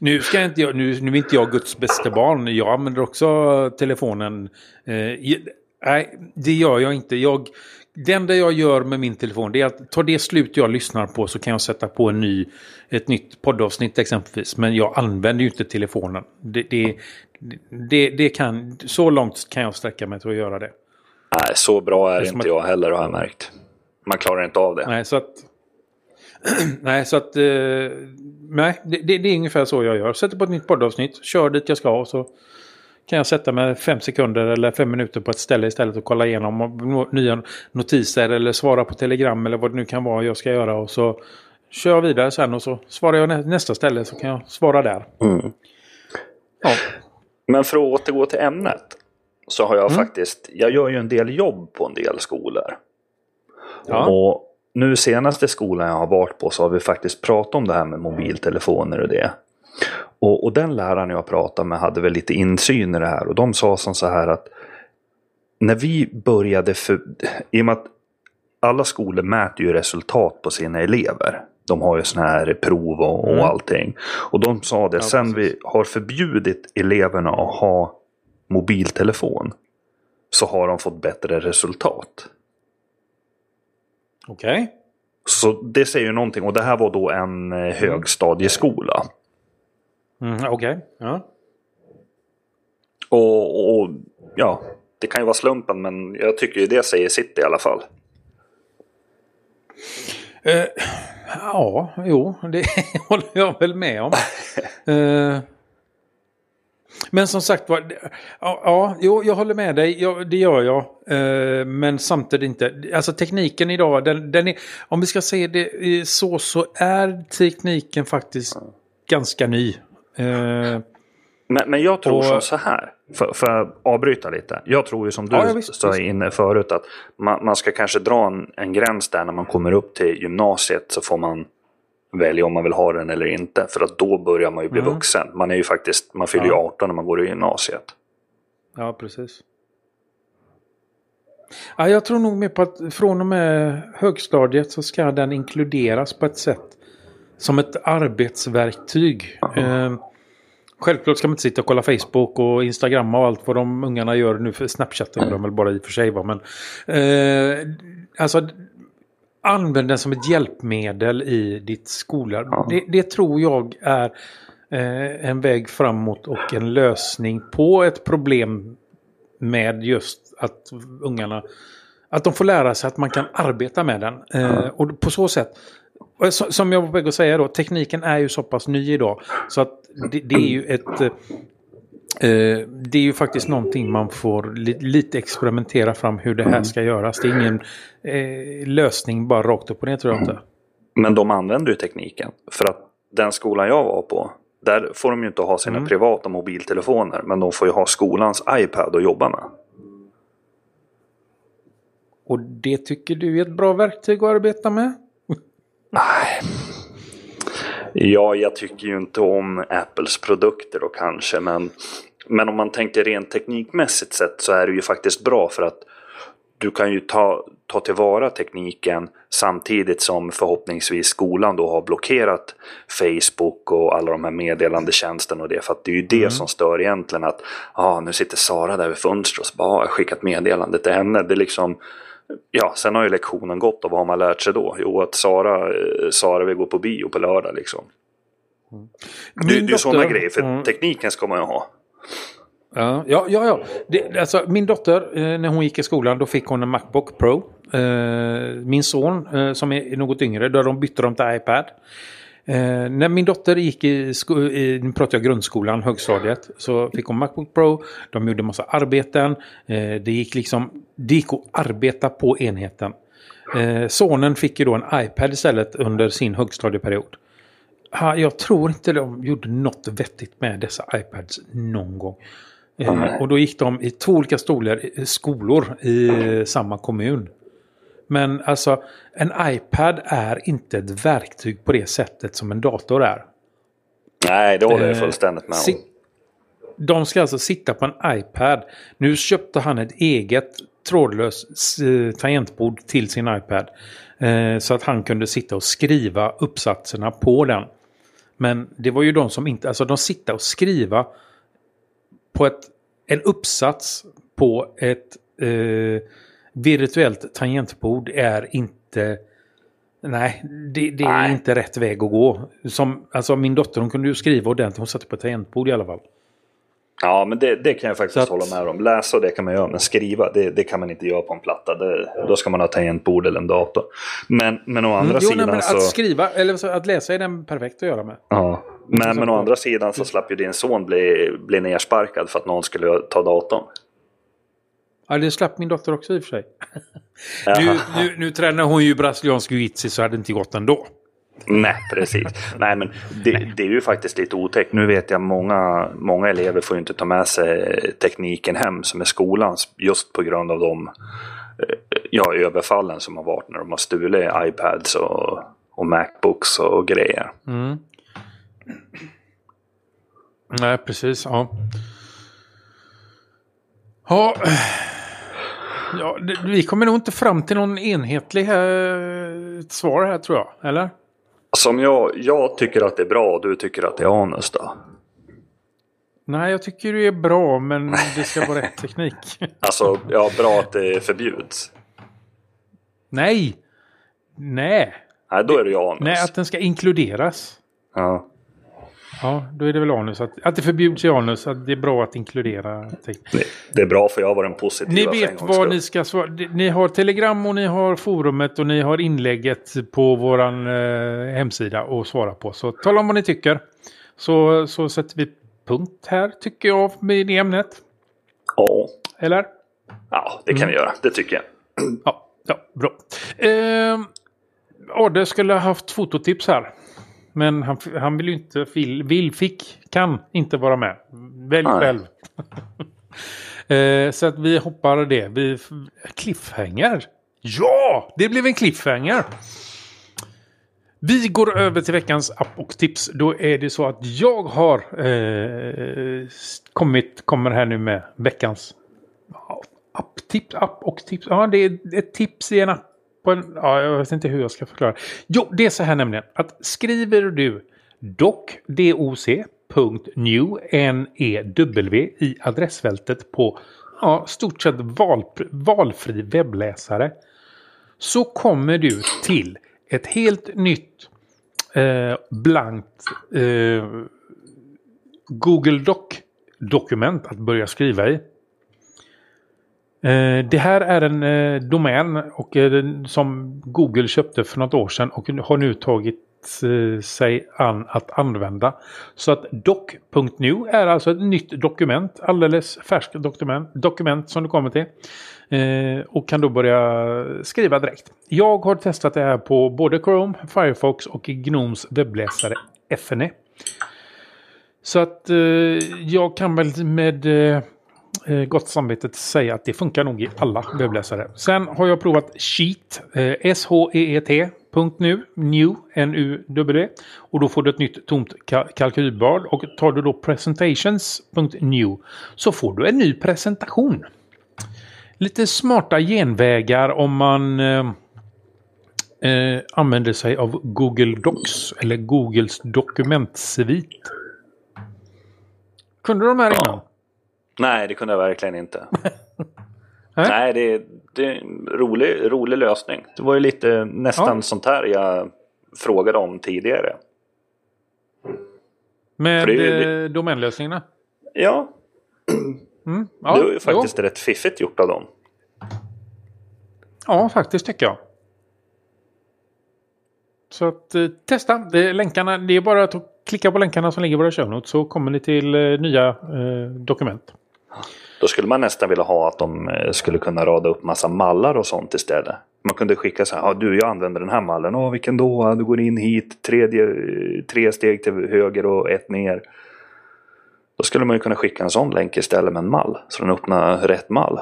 Nu, ska inte, jag- nu, nu är inte jag Guds bästa barn. Jag använder också telefonen. Eh, nej, det gör jag inte. Jag, det enda jag gör med min telefon det är att ta det slut jag lyssnar på så kan jag sätta på en ny, ett nytt poddavsnitt exempelvis. Men jag använder ju inte telefonen. Det, det, det, det kan, så långt kan jag sträcka mig till att göra det. Nej, så bra är är inte att- jag heller har jag märkt. Man klarar inte av det. Nej, så att... (clears throat) nej, så att... Eh, nej, det, det, det är ungefär så jag gör. Sätter på ett nytt poddavsnitt, kör dit jag ska och så kan jag sätta mig fem sekunder eller fem minuter på ett ställe istället och kolla igenom nya notiser eller svara på telegram eller vad det nu kan vara jag ska göra och så kör jag vidare sen och så svarar jag nä, nästa ställe så kan jag svara där. Mm. Ja, Men för att återgå till ämnet. Så har jag Mm. faktiskt, jag gör ju en del jobb på en del skolor. ja. Och nu senaste skolan jag har varit på så har vi faktiskt pratat om det här med mobiltelefoner och det. Och, och den läraren jag pratade med hade väl lite insyn i det här och de sa som så här att när vi började för, i och med att alla skolor mäter ju resultat på sina elever. De har ju sådana här prov och, och Mm. allting. Och de sa det, Ja, sen precis. vi har förbjudit eleverna att ha mobiltelefon så har de fått bättre resultat. Okej. Så det säger ju någonting och det här var då en eh, högstadieskola. Mm, Okej. Ja. Och, och ja, det kan ju vara slumpen men jag tycker ju det säger sitt i alla fall. Eh, ja, jo, det (laughs) håller jag väl med om. (laughs) Eh, Men som sagt var, ja, ja jo, jag håller med dig, ja, det gör jag. Eh, men samtidigt inte, alltså tekniken idag, den, den är, om vi ska se det så, så är tekniken faktiskt ganska ny. Eh, men, men jag tror och, som så här, för, för att avbryta lite. Jag tror ju som du ja, sa inne förut att man, man, ska kanske dra en, en gräns där när man kommer upp till gymnasiet så får man välja om man vill ha den eller inte. För att då börjar man ju bli mm. vuxen. Man är ju faktiskt, man fyller ju ja. 18 när man går i gymnasiet. Ja, precis. Ja, jag tror nog mer på att från och med högstadiet så ska den inkluderas på ett sätt. Som ett arbetsverktyg. Eh, självklart ska man inte sitta och kolla Facebook och Instagram och allt vad de ungarna gör nu. För Snapchat är de väl bara i och för sig. Va? Men, eh, alltså använd den som ett hjälpmedel i ditt skola. Ja. Det, det, tror jag är eh, en väg framåt och en lösning på ett problem med just att ungarna att de får lära sig att man kan arbeta med den. Eh. Och på så sätt, som jag var på väg att säga då, tekniken är ju så pass ny idag. Så att det, det är ju ett Eh, det är ju faktiskt någonting man får li lite experimentera fram hur det här mm. ska göras. Det är ingen eh, lösning bara rakt upp och ner tror jag inte. Men de använder ju tekniken. För att den skolan jag var på, där får de ju inte ha sina mm. privata mobiltelefoner. Men de får ju ha skolans iPad att jobba med. Och det tycker du är ett bra verktyg att arbeta med? Nej, Ja, jag tycker ju inte om Apples produkter då kanske, men, men om man tänker rent teknikmässigt sett så är det ju faktiskt bra för att du kan ju ta, ta tillvara tekniken samtidigt som förhoppningsvis skolan då har blockerat Facebook och alla de här meddelandetjänsterna och det. För att det är ju det mm. som stör egentligen att ah, nu sitter Sara där vid fönstret och bara, ah, jag skickat meddelande till henne. Det är liksom Ja, sen har ju lektionen gått och vad har man lärt sig då? Jo, att Sara, eh, Sara vill gå på bio på lördag liksom. Mm. Det, det är ju sådana grejer, för mm. tekniken ska man ju ha. Ja, ja, ja. ja. Det, alltså, min dotter, eh, när hon gick i skolan, då fick hon en Macbook Pro. Eh, min son, eh, som är något yngre, då de bytte dem till iPad. Eh, när min dotter gick i, i nu pratar jag grundskolan, högstadiet, så fick hon Macbook Pro. De gjorde massa arbeten. Eh, det gick liksom, det gick att arbeta på enheten. Eh, sonen fick ju då en iPad istället under sin högstadieperiod. Ha, jag tror inte de gjorde något vettigt med dessa iPads någon gång. Eh, och då gick de i två olika stolar, skolor i samma kommun. Men alltså en iPad är inte ett verktyg på det sättet som en dator är. Nej, det håller jag eh, fullständigt med om. De ska alltså sitta på en iPad. Nu köpte han ett eget trådlöst eh, tangentbord till sin iPad. Eh, så att han kunde sitta och skriva uppsatserna på den. Men det var ju de som inte, alltså de sitter och skriva på ett, en uppsats på ett eh, virtuellt tangentbord är inte... Nej, det, det är inte rätt väg att gå. Som, alltså min dotter hon kunde ju skriva ordentligt, hon satte på ett tangentbord i alla fall. Ja, men det, det kan jag faktiskt att, hålla med om. Läsa det kan man göra, men skriva det, det kan man inte göra på en platta. Det, då ska man ha tangentbord eller en dator. Men, men å andra mm, sidan nej, men så... Att skriva, eller att läsa är den perfekt att göra med. Ja, men, men å andra sidan så slapp ju din son bli, bli nersparkad för att någon skulle ta datorn. Ja, det slapp min dotter också i och för sig. nu, nu, nu tränar hon ju brasiliansk jiu så hade det inte gått ändå. Nej, precis. Nej, men det, det, är ju faktiskt lite otäckt. Nu vet jag många, många elever får ju inte ta med sig tekniken hem som är skolans just på grund av de eh, ja, överfallen som har varit när de har stulit iPads och, och Macbooks och grejer. Mm. Nej, precis. Ja. Ja, Ja, vi kommer nog inte fram till någon enhetlig här, svar här tror jag, eller? Som jag, jag tycker att det är bra och du tycker att det är anus då? Nej, jag tycker det är bra men det ska vara rätt teknik. (laughs) alltså, ja, bra att det förbjuds. Nej! Nej! Nej, då är det ju anus. Nej, att den ska inkluderas. Ja. Ja, då är det väl anus. Att, att det förbjuds i anus, att det är bra att inkludera. Det, det är bra för jag var den positiva. Ni vet vad ni ska svara. Ni har telegram och ni har forumet och ni har inlägget på våran eh, hemsida att svara på. Så tala om vad ni tycker. Så, så sätter vi punkt här tycker jag med det ämnet. Ja. Eller? Ja, det kan vi göra. Det tycker jag. Ja, ja bra. Eh, Adde skulle ha haft fototips här. Men han, han vill ju inte, vill, vill, fick, kan inte vara med. Välj Nej. själv. (laughs) eh, så att vi hoppar det. Vi, cliffhanger. Ja, det blev en cliffhanger. Vi går över till veckans app och tips. Då är det så att jag har eh, kommit, kommer här nu med veckans ja, apptips, app och tips. Ja, det är ett tips i en app. På en, ja, jag vet inte hur jag ska förklara. Jo, det är så här nämligen att skriver du doc, i adressfältet på ja, stort sett val, valfri webbläsare så kommer du till ett helt nytt eh, blankt eh, Google Doc-dokument att börja skriva i. Eh, det här är en eh, domän och, eh, som Google köpte för något år sedan och har nu tagit sig an att använda. Så att doc.nu är alltså ett nytt dokument, alldeles färskt dokument, dokument som du kommer till. Eh, och kan då börja skriva direkt. Jag har testat det här på både Chrome, Firefox och Gnomes webbläsare FNE. Så att eh, jag kan väl med eh, eh, gott samvete säga att det funkar nog i alla webbläsare. Sen har jag provat Sheet, eh, S-H-E-E-T, .nu, new, N-U-W. Och då får du ett nytt tomt kalkylblad. Och tar du då presentations.new så får du en ny presentation. Lite smarta genvägar om man eh, eh, använder sig av Google Docs eller Googles dokumentsvit. Kunde du de här innan? Nej, det kunde jag verkligen inte. (laughs) Nej, det, är- det är en rolig, rolig lösning. Det var ju lite nästan Ja. sånt här jag frågade om tidigare. Med det eh, domänlösningarna? Ja, (clears throat) Mm, ja, det var ju faktiskt jo. rätt fiffigt gjort av dem. Ja, faktiskt tycker jag. Så att eh, testa. Det länkarna, det är bara att klicka på länkarna som ligger i våra show notes så kommer ni till eh, nya eh, dokument. Då skulle man nästan vilja ha att de eh, skulle kunna rada upp massa mallar och sånt istället. Man kunde skicka så här, ja du jag använder den här mallen, åh vilken då? Du går in hit, tredje, tre steg till höger och ett ner. Då skulle man ju kunna skicka en sån länk istället med en mall, så den öppnar rätt mall.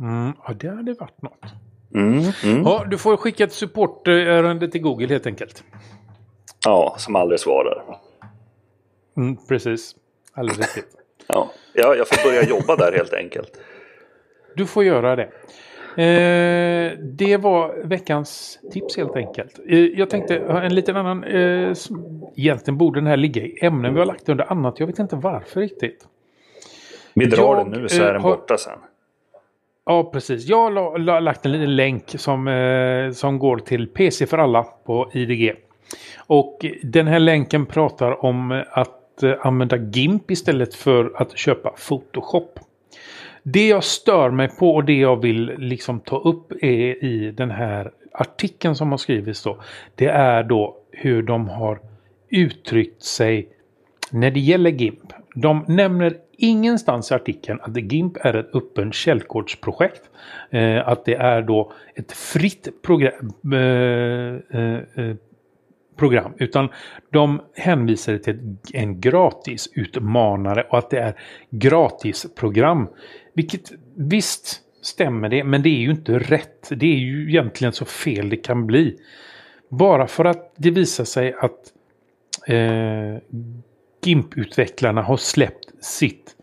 Mm, ja, det hade varit något. Mm, mm. Ja, du får skicka ett supportärende till Google helt enkelt. Ja, som aldrig svarar. Mm, precis. Alldeles riktigt. Ja. ja, jag får börja jobba där helt enkelt. Du får göra det. Eh, det var veckans tips helt enkelt. Eh, jag tänkte en liten annan... Eh, egentligen borde den här ligga i ämnen vi har lagt under annat. Jag vet inte varför riktigt. Vi drar Jag, den nu så är eh, den har- borta sen. Ja, precis. Jag har la, la, lagt en liten länk som, eh, som går till PC för alla på IDG. Och den här länken pratar om att att eh, använda GIMP istället för att köpa Photoshop. Det jag stör mig på och det jag vill liksom ta upp är i den här artikeln som har skrivits då. Det är då hur de har uttryckt sig när det gäller GIMP. De nämner ingenstans i artikeln att GIMP är ett öppen källkodsprojekt. Eh, att det är då ett fritt program. Eh, eh, eh program. Utan de hänvisar till en en gratisutmanare och att det är gratisprogram. Vilket visst stämmer det, men det är ju inte rätt. Det är ju egentligen så fel det kan bli. Bara för att det visar sig att eh, GIMP-utvecklarna har släppt sitt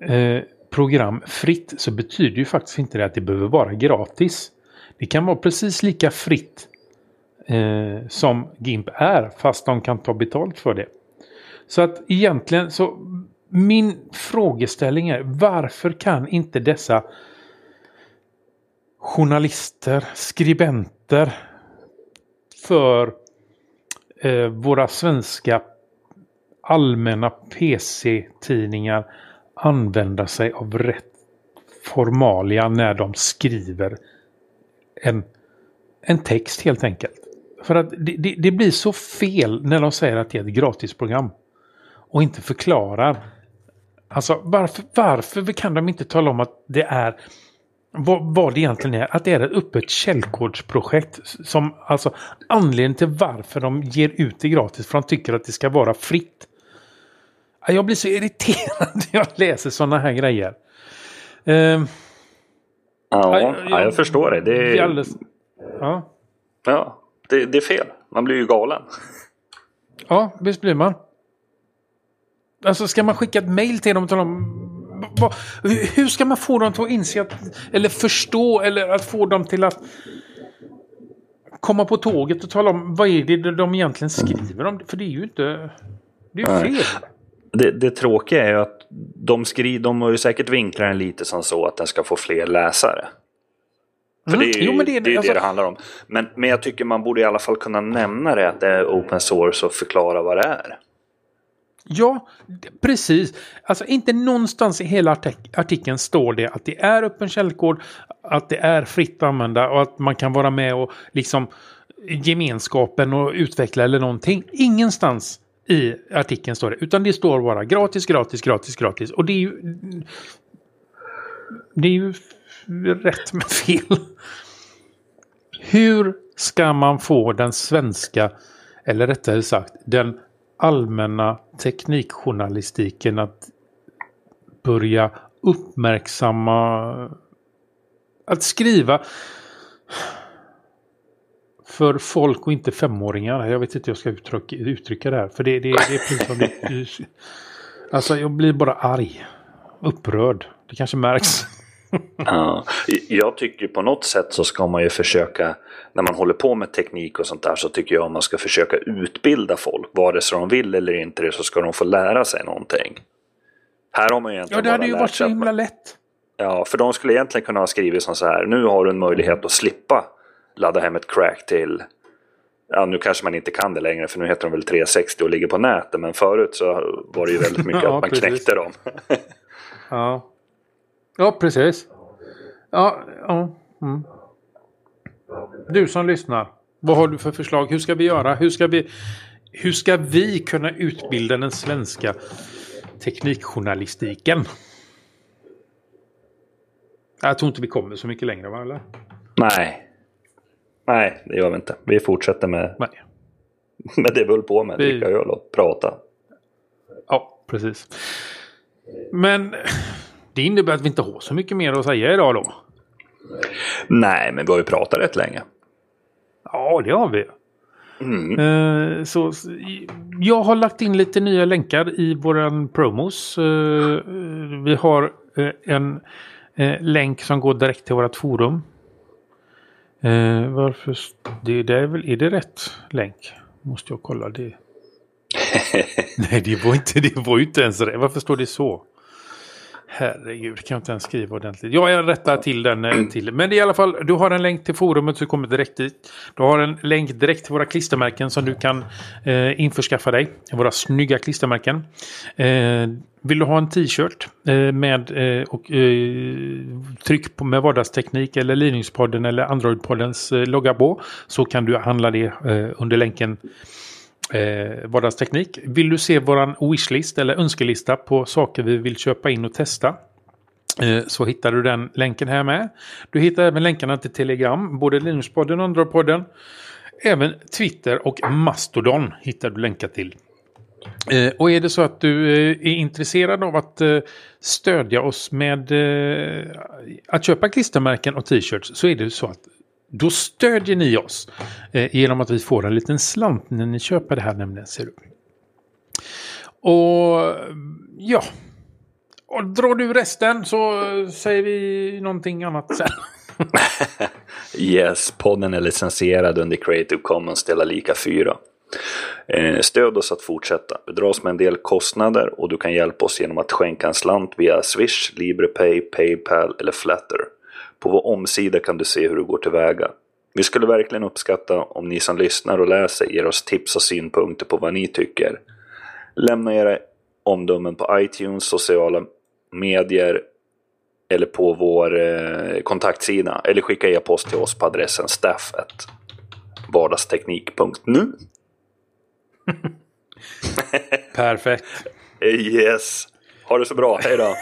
eh, program fritt så betyder ju faktiskt inte det att det behöver vara gratis. Det kan vara precis lika fritt eh, som GIMP är fast de kan ta betalt för det. Så att egentligen så min frågeställning är varför kan inte dessa journalister, skribenter för eh, våra svenska allmänna PC-tidningar använda sig av rätt formalia när de skriver en, en text helt enkelt. För att det, det, det blir så fel när de säger att det är ett gratisprogram. och inte förklarar. Alltså varför, varför kan de inte tala om att det är vad, vad det egentligen är. Att det är ett öppet källkodsprojekt. Som alltså anledningen till varför de ger ut det gratis. För de tycker att det ska vara fritt. Jag blir så irriterad när jag läser sådana här grejer. Uh, ja, jag, jag, jag, förstår det. Det är, alldeles, ja. Ja, det, det är fel. Man blir ju galen. Ja, visst blir man. Alltså ska man skicka ett mail till dem och tala om hur ska man få dem att inse att, eller förstå eller att få dem till att komma på tåget och tala om vad är det de egentligen skriver om? För det är ju inte... Det är ju fel. Det, det tråkiga är ju att de, skri, de har ju säkert vinklat den lite som så att den ska få fler läsare. För mm. det är ju jo, det, det, är alltså... det, det handlar om. Men, men jag tycker man borde i alla fall kunna nämna det att det är open source och förklara vad det är. Ja, precis. Alltså inte någonstans i hela artikeln står det att det är öppen källkod, att det är fritt att använda och att man kan vara med och liksom gemenskapen och utveckla eller någonting. Ingenstans i artikeln står det, utan det står bara gratis, gratis, gratis, gratis. Och det är ju... Det är ju rätt med fel. Hur ska man få den svenska, eller rättare sagt den allmänna teknikjournalistiken att börja uppmärksamma att skriva för folk och inte femåringar. Jag vet inte hur jag ska uttrycka, uttrycka det här. För det, det, det är pinsamt. (laughs) Alltså jag blir bara arg. Upprörd. Det kanske märks. (laughs) Ja, jag tycker på något sätt så ska man ju försöka, när man håller på med teknik och sånt där, så tycker jag man ska försöka utbilda folk. Vare sig de vill eller inte så ska de få lära sig någonting. Här har man ju egentligen Ja, det hade ju varit så himla lätt. Ja, för de skulle egentligen kunna ha skrivit som så här, nu har du en möjlighet att slippa ladda hem ett crack till Ja, nu kanske man inte kan det längre för nu heter de väl 360 och ligger på nätet. Men förut så var det ju väldigt mycket (laughs) ja, att man precis. knäckte dem. ja. (laughs) Ja, precis. Ja, ja. Mm. Du som lyssnar. Vad har du för förslag? Hur ska vi göra? Hur ska vi, hur ska vi kunna utbilda den svenska teknikjournalistiken? Jag tror inte vi kommer så mycket längre, va? Eller? Nej. Nej, det gör vi inte. Vi fortsätter med, Nej. (laughs) med det vi höll på med. Vi... Dricka öl och prata. Ja, precis. Men det innebär att vi inte har så mycket mer att säga idag då. Nej, men vi har ju pratat rätt länge. Ja, det har vi. Mm. Uh, så, jag har lagt in lite nya länkar i våran promos. Uh, vi har uh, en länk som går direkt till vårt forum. varför? Det, det är, väl, är det rätt länk? Måste jag kolla det. (laughs) Nej, det var inte, det var inte ens rätt. Varför står det så? Herregud, kan jag inte ens skriva ordentligt. Ja, jag rättar till den eh, (clears throat) till. Men i alla fall, du har en länk till forumet så du kommer direkt dit. Du har en länk direkt till våra klistermärken som du kan eh, införskaffa dig. Våra snygga klistermärken. Eh, vill du ha en t-shirt eh, med eh, och, eh, tryck på med vardagsteknik eller Linux-podden eller Android-poddens eh, logga på så kan du handla det under länken eh, vardagsteknik. Vill du se våran wishlist eller önskelista på saker vi vill köpa in och testa eh, så hittar du den länken här med. Du hittar även länkarna till Telegram, både Linuspodden och Androidpodden. Även Twitter och Mastodon hittar du länkar till. Eh, och är det så att du eh, är intresserad av att stödja oss med att köpa klistermärken och t-shirts så är det så att då stödjer ni oss eh, genom att vi får en liten slant när ni köper det här nämligen. Ser du. Och ja, och drar du resten så eh, säger vi någonting annat sen. (laughs) yes, podden är licensierad under Creative Commons dela lika 4. Eh, stöd oss att fortsätta. Vi dras med en del kostnader och du kan hjälpa oss genom att skänka en slant via Swish, LibrePay, Paypal eller Flatter. På vår omsida kan du se hur du går tillväga. Vi skulle verkligen uppskatta om ni som lyssnar och läser ger oss tips och synpunkter på vad ni tycker. Lämna era omdömen på iTunes, sociala medier eller på vår eh, kontaktsida. Eller skicka e-post till oss på adressen staff.vardagsteknik.nu (laughs) Perfekt. (laughs) Yes. Ha det så bra. Hej då.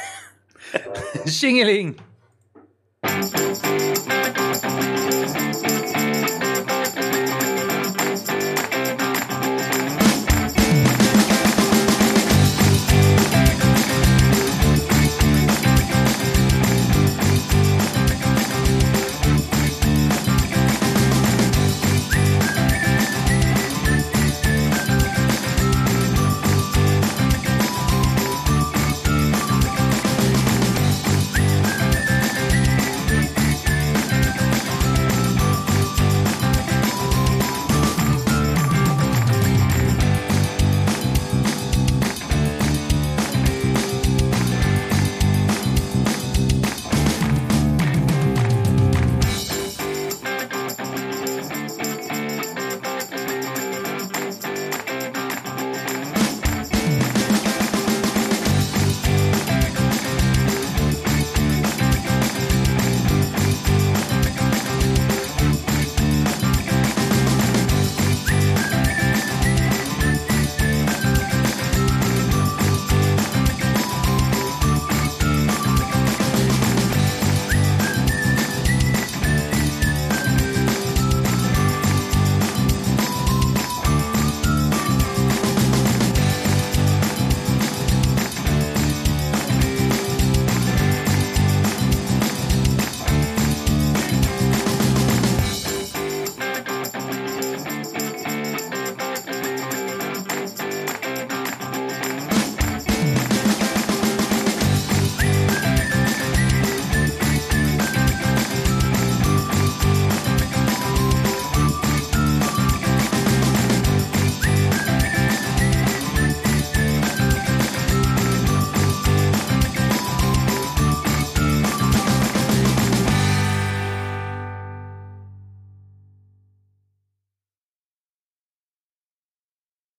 (laughs) Tjingeling! Musik